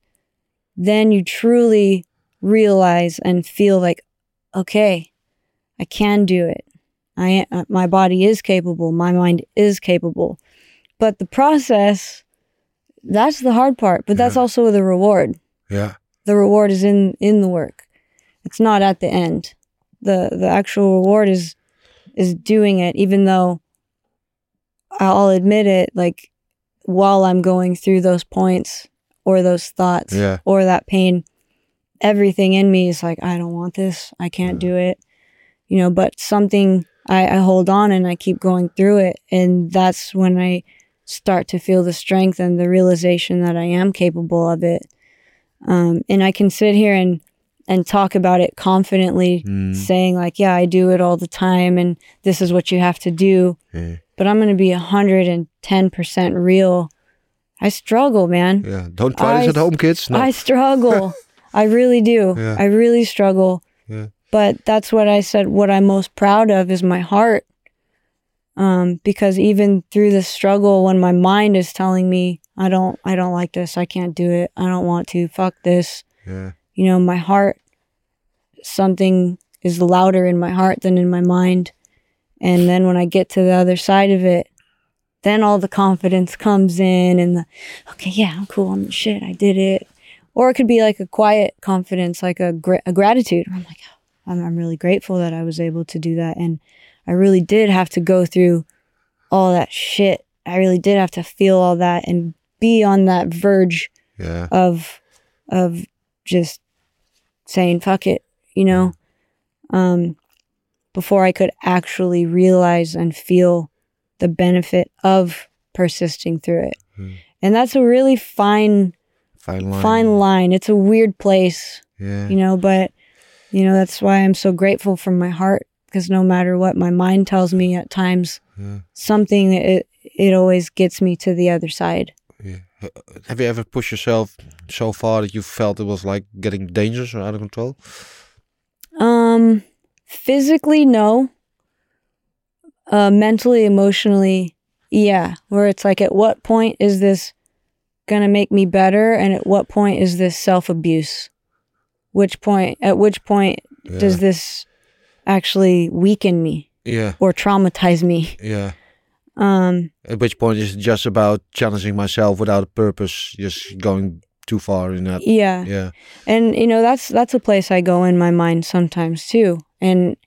then you truly realize and feel like, okay, I can do it. I uh, my body is capable. My mind is capable. But the process, that's the hard part. But that's Yeah. also the reward Yeah. the reward is in in the work it's not at the end the the actual reward is is doing it even though i'll admit it like while i'm going through those points or those thoughts Yeah. or that pain everything in me is like i don't want this. I can't do it. You know but something I, I hold on and i keep going through it and that's when i start to feel the strength and the realization that i am capable of it. Um, and I can sit here and and talk about it confidently, Mm. saying like, "Yeah, I do it all the time, and this is what you have to do." But I'm going to be hundred and ten percent real. I struggle, man. Yeah. Don't try this I- at home, kids. No. I struggle. I really do. Yeah. I really struggle. Yeah. But that's what I said. What I'm most proud of is my heart. Um, because even through the struggle, when my mind is telling me, I don't, I don't like this. I can't do it. I don't want to. Fuck this. yeah. You know, my heart, something is louder in my heart than in my mind. And then when I get to the other side of it, then all the confidence comes in and the, okay, yeah, I'm cool. I'm shit. I did it. Or it could be like a quiet confidence, like a, gra- a gratitude. I'm like, "Oh, I'm, I'm really grateful that I was able to do that. And I really did have to go through all that shit. I really did have to feel all that and be on that verge Yeah. of of just saying fuck it, you know, um, before I could actually realize and feel the benefit of persisting through it. Hmm. And that's a really fine Fine line. fine line. It's a weird place, Yeah. you know, but you know, that's why I'm so grateful from my heart because no matter what my mind tells me at times, Yeah. something it it always gets me to the other side. Yeah. Have you ever pushed yourself so far that you felt it was like getting dangerous or out of control? Um, physically, no. Uh, mentally, emotionally, yeah. Where it's like, at what point is this gonna make me better, and at what point is this self abuse? Which point? At which point Yeah. does this actually weaken me yeah. or traumatize me? Yeah. Um, At which point is it just about challenging myself without a purpose, just going too far in that? yeah. Yeah. And you know, that's that's a place I go in my mind sometimes too. And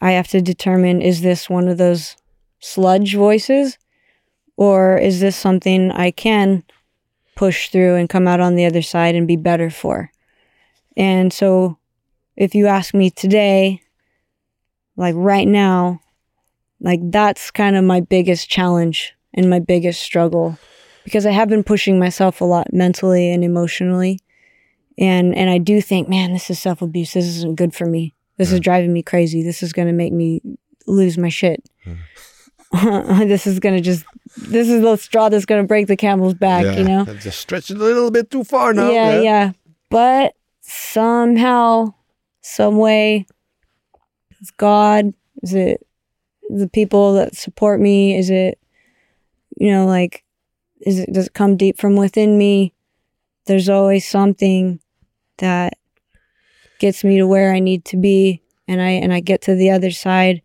I have to determine is this one of those sludge voices or is this something I can push through and come out on the other side and be better for? And so if you ask me today, like right now, like that's kind of my biggest challenge and my biggest struggle because I have been pushing myself a lot mentally and emotionally and and I do think, man, this is self abuse. This isn't good for me. This is mm. driving me crazy. This is going to make me lose my shit. Mm. this is going to just this is the straw that's going to break the camel's back. yeah. You know? I'm Just stretching a little bit too far now. yeah, yeah. But somehow, some way, it's God. Is it the people that support me? Is it you know like is it does it come deep from within me? There's always something that gets me to where I need to be, and I and I get to the other side,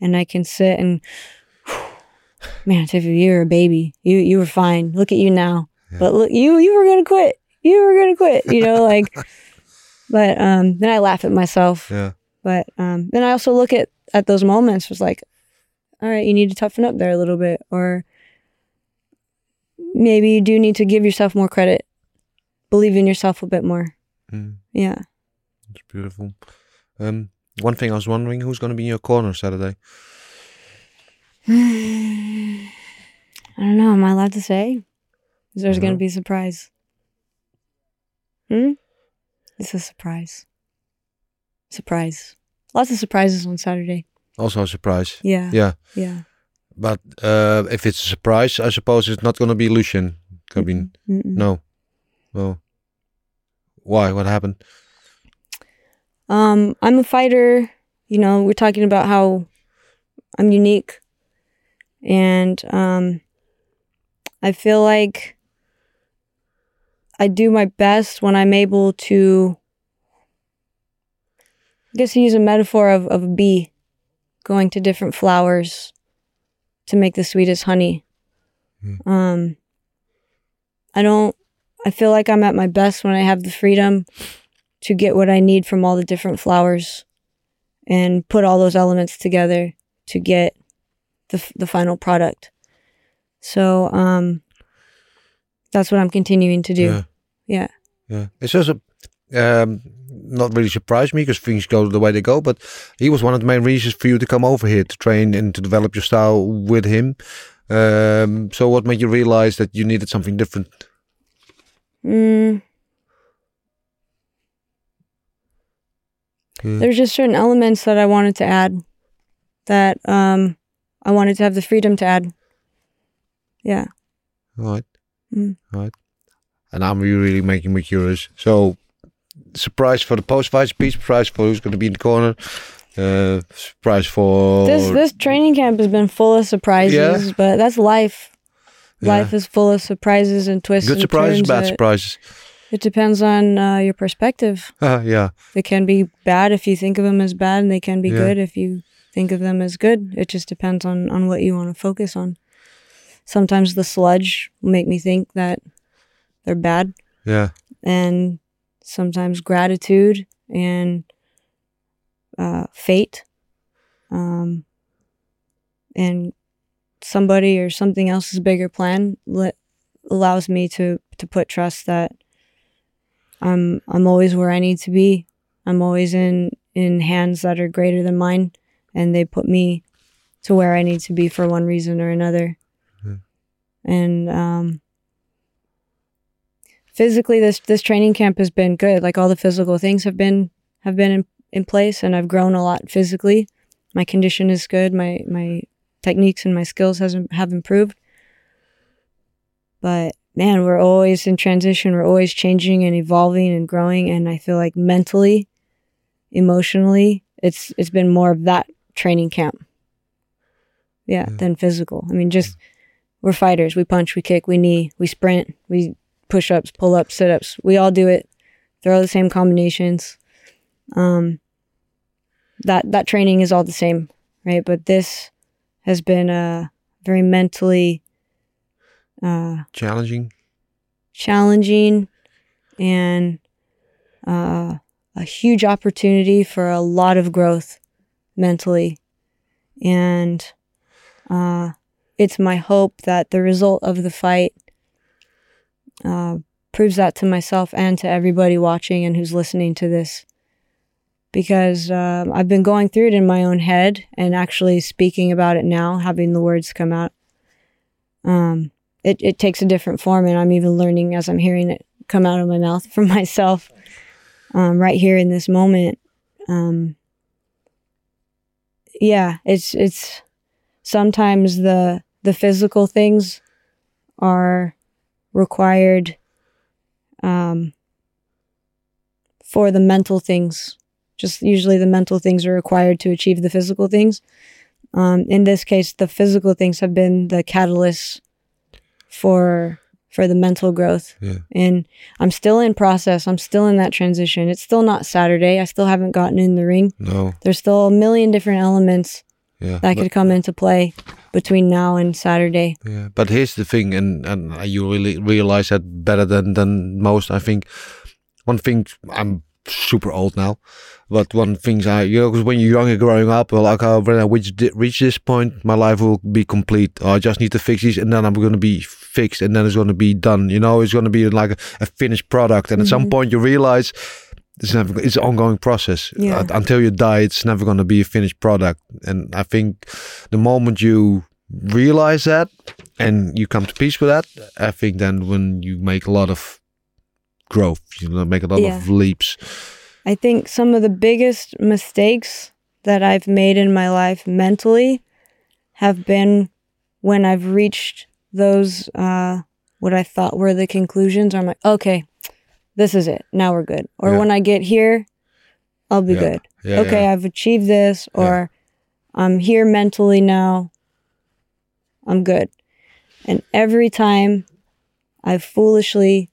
and I can sit and. Man, Tiffany, you were a baby. You you were fine. Look at you now. But look, you you were gonna quit. You were gonna quit. You know, like. but um, then I laugh at myself. Yeah. But um, then I also look at at those moments was like, all right, you need to toughen up there a little bit, or maybe you do need to give yourself more credit, believe in yourself a bit more. Mm, Yeah. it's beautiful. Um, One thing I was wondering, who's going to be in your corner Saturday? I don't know. Am I allowed to say? Is there's going to be a surprise? Hmm? It's a surprise. Surprise. Lots of surprises on Saturday. Also a surprise. Yeah. Yeah, Yeah. But uh, if it's a surprise, I suppose it's not going to be Lucian. I mean, no, no. Why? What happened? Um, I'm a fighter. You know, we're talking about how I'm unique, and um, I feel like I do my best when I'm able to. I guess use a metaphor of, of a bee going to different flowers to make the sweetest honey. Hmm. Um, I don't. I feel like I'm at my best when I have the freedom to get what I need from all the different flowers and put all those elements together to get the the final product. So um that's what I'm continuing to do. Yeah. Yeah. Yeah. It's also um, not really surprised me because things go the way they go, but he was one of the main reasons for you to come over here to train and to develop your style with him. Um, so what made you realize that you needed something different? Mm, there's just certain elements that I wanted to add that um I wanted to have the freedom to add. Yeah. All right. Mm. All right. And I'm really making me curious. So, surprise for the post-fight speech, surprise for who's going to be in the corner, uh, surprise for... This this training camp has been full of surprises, Yeah. but that's life. Yeah. Life is full of surprises and twists Good and surprises, turns. bad It- surprises. It depends on uh, your perspective. Uh, yeah. They can be bad if you think of them as bad, and they can be Yeah. good if you think of them as good. It just depends on on what you want to focus on. Sometimes the sludge will make me think that they're bad, Yeah. and sometimes gratitude and uh, fate, um, and somebody or something else's bigger plan let, allows me to to put trust that I'm I'm always where I need to be. I'm always in in hands that are greater than mine, and they put me to where I need to be for one reason or another. Yeah. And um, physically, this this training camp has been good. Like all the physical things have been have been in, in place, and I've grown a lot physically. My condition is good. My my techniques and my skills has have improved. But man, we're always in transition. We're always changing and evolving and growing. And I feel like mentally, emotionally, it's it's been more of that training camp. Yeah, Yeah. than physical. I mean, just we're fighters. We punch, we kick, we knee, we sprint, we push ups, pull ups, sit ups. We all do it. They're all the same combinations. Um, that that training is all the same, right? But this has been uh, very mentally uh, Challenging. challenging and uh, a huge opportunity for a lot of growth mentally. And uh, it's my hope that the result of the fight uh, proves that to myself and to everybody watching and who's listening to this. Because uh, I've been going through it in my own head and actually speaking about it now, having the words come out. Um, it, it takes a different form and i'm even learning as i'm hearing it come out of my mouth from myself um, right here in this moment um, yeah it's it's sometimes the the physical things are required um, for the mental things. Just usually the mental things are required to achieve the physical things. Um, in this case the physical things have been the catalyst for for the mental growth. Yeah. and i'm still in process. I'm still in that transition. It's still not saturday. I still haven't gotten in the ring. No. there's still a million different elements Yeah. that could come into play between now and saturday yeah. But here's the thing, and and you really realize that better than than most. I think one thing I'm super old now, but one things I you know because when you're younger growing up, well, like uh, when I reach reach this point, my life will be complete. I just need to fix this, and then I'm going to be fixed, and then it's going to be done. You know, it's going to be like a, a finished product, and at some Mhm. point you realize it's never it's an ongoing process Yeah. Uh, until you die it's never going to be a finished product and i think the moment you realize that and you come to peace with that i think then when you make a lot of growth you know make a lot of leaps I think some of the biggest mistakes that I've made in my life mentally have been when I've reached those uh, what I thought were the conclusions. I'm like, okay, this is it. Now we're good. Or Yeah. when I get here, I'll be Yeah. good. yeah okay. I've achieved this, or I'm here mentally now. I'm good. And every time I've foolishly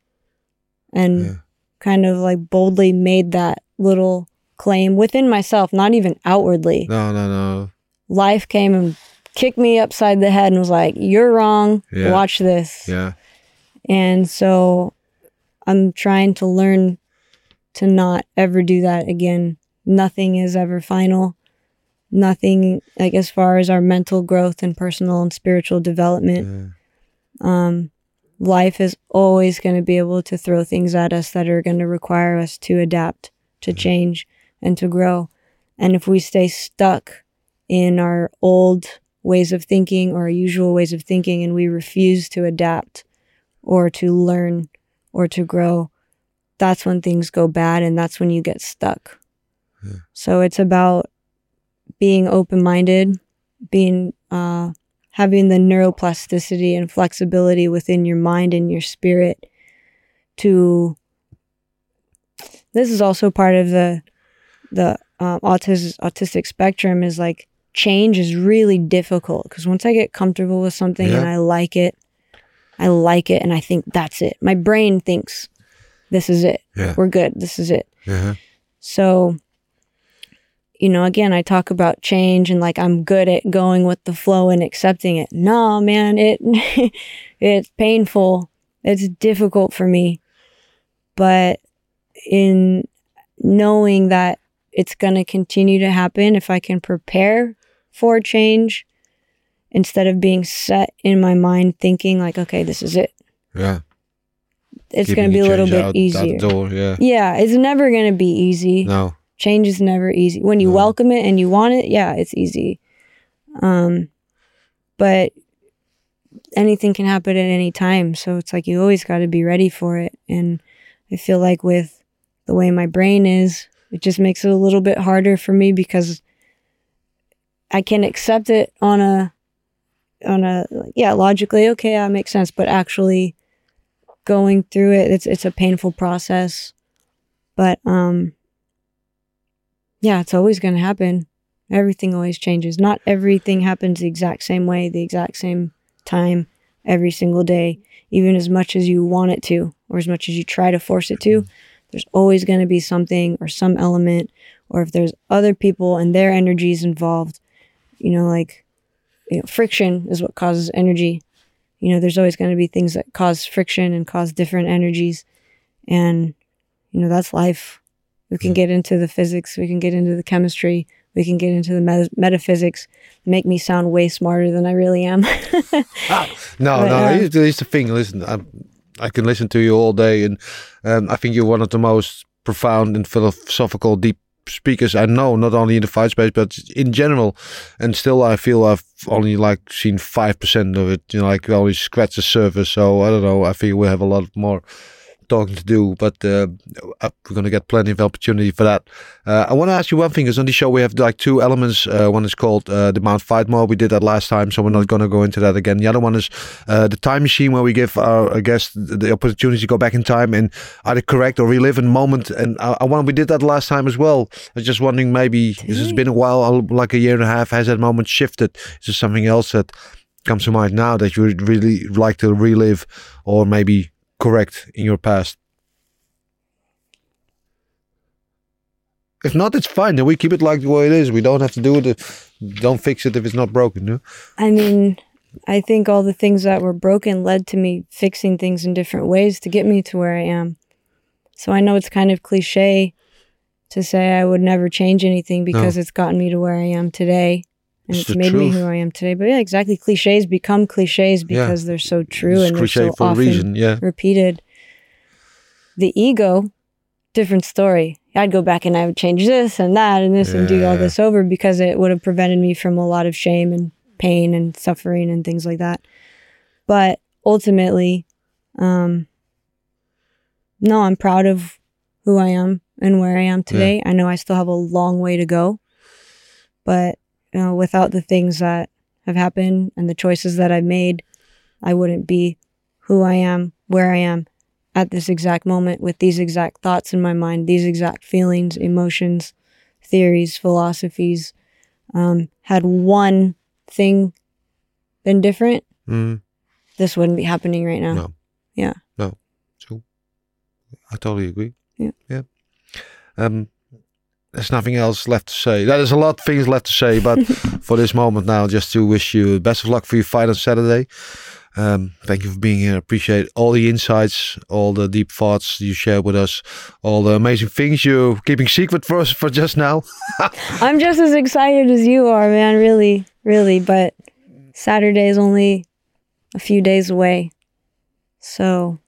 and kind of like boldly made that little claim within myself, not even outwardly, no no no life came and kicked me upside the head and was like, You're wrong. Watch this. yeah And so I'm trying to learn to not ever do that again. Nothing is ever final. Nothing, like as far as our mental growth and personal and spiritual development, yeah um, life is always going to be able to throw things at us that are going to require us to adapt, to change, and to grow. And if we stay stuck in our old ways of thinking or our usual ways of thinking and we refuse to adapt or to learn or to grow, that's when things go bad and that's when you get stuck. So it's about being open minded, being, uh, having the neuroplasticity and flexibility within your mind and your spirit to this is also part of the the um, autism autistic spectrum is like change is really difficult because once I get comfortable with something and I like it, I like it and I think that's it. My brain thinks this is it. Yeah. We're good. This is it. yeah So, you know, again, I talk about change and like I'm good at going with the flow and accepting it. No, man, it it's painful. It's difficult for me. But in knowing that it's going to continue to happen if I can prepare for change instead of being set in my mind thinking like okay, this is it. yeah. It's going to be a little bit out- easier. door, yeah. Yeah, it's never going to be easy. No. Change is never easy. When you No. welcome it and you want it yeah it's easy. Um but anything can happen at any time so it's like you always got to be ready for it. And i feel like with the way my brain is it just makes it a little bit harder for me because i can accept it on a on a yeah logically okay that makes sense but actually going through it it's it's a painful process but um yeah, it's always going to happen. Everything always changes. Not everything happens the exact same way, the exact same time, every single day, even as much as you want it to, or as much as you try to force it to. There's always going to be something or some element, or if there's other people and their energies involved, you know, like you know, friction is what causes energy. You know, there's always going to be things that cause friction and cause different energies. And, you know, that's life. We can get into the physics, we can get into the chemistry, we can get into the met- metaphysics, make me sound way smarter than I really am. No, But, no, uh, here's, here's the thing. Listen, I, I can listen to you all day, and um, I think you're one of the most profound and philosophical, deep speakers I know. Not only in the fight space, but in general. And still, I feel I've only like seen five percent of it. You know, like only scratch the surface. So I don't know. I feel we have a lot more talking to do, but uh, uh, we're gonna get plenty of opportunity for that. Uh, I want to ask you one thing. Is on the show we have like two elements. Uh, one is called uh, the Mount Fight Mode. We did that last time, so we're not gonna go into that again. The other one is uh, the time machine, where we give our guests the opportunity to go back in time and either correct or relive a moment. And I, I want we did that last time as well. I was just wondering, maybe this has been a while, like a year and a half. Has that moment shifted? Is there something else that comes to mind now that you would really like to relive, or maybe correct in your past? If not, it's fine. Then we keep it like the way it is. We don't have to do it. Don't fix it if it's not broken. No? I mean, I think all the things that were broken led to me fixing things in different ways to get me to where I am. So I know it's kind of cliche to say I would never change anything because it's gotten me to where I am today. And It's it's, made me who I am today. But yeah, exactly. Cliches become cliches because they're so true it's and they're so often reason. Yeah. repeated. The ego different story. I'd go back and I would change this and that and this and do all this over because it would have prevented me from a lot of shame and pain and suffering and things like that. But ultimately, um, no, I'm proud of who I am and where I am today. I know I still have a long way to go, but you know, without the things that have happened and the choices that I've made, I wouldn't be who I am, where I am at this exact moment with these exact thoughts in my mind, these exact feelings, emotions, theories, philosophies. Um, had one thing been different, Mm, this wouldn't be happening right now. No. Yeah. No. True. I totally agree. Yeah. Yeah. Um, there's nothing else left to say. There's a lot of things left to say, but for this moment now, just to wish you best of luck for your fight on Saturday. Um, thank you for being here. I appreciate all the insights, all the deep thoughts you shared with us, all the amazing things you're keeping secret for us for just now. I'm just as excited as you are, man. Really, really. But Saturday is only a few days away. So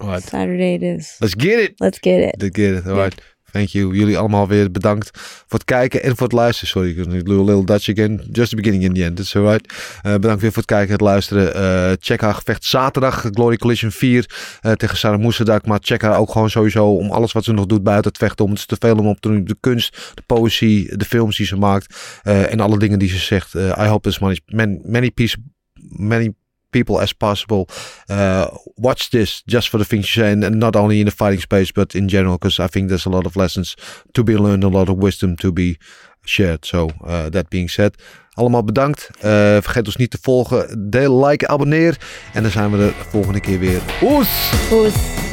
All right, Saturday it is. let's get it. Let's get it. Let's get it. All right. Thank you. Jullie allemaal weer bedankt voor het kijken en voor het luisteren. Sorry, ik doe a little Dutch again. Just the beginning in the end. It's alright. Uh, bedankt weer voor het kijken en het luisteren. Uh, check haar gevecht zaterdag. Glory Collision 4 uh, tegen Sarah Moesedak. Maar check haar ook gewoon sowieso om alles wat ze nog doet buiten het vechten. Om het is te veel om op te doen. De kunst, de poëzie, de films die ze maakt. En alle dingen die ze zegt. I hope as many, many, many, piece, many people as possible uh, watch this just for the things you say and, and not only in the fighting space but in general because I think there's a lot of lessons to be learned a lot of wisdom to be shared. So uh, that being said allemaal bedankt. Uh, vergeet ons niet te volgen. Deel, like, abonneer. En dan zijn we de volgende keer weer. Oes! Who's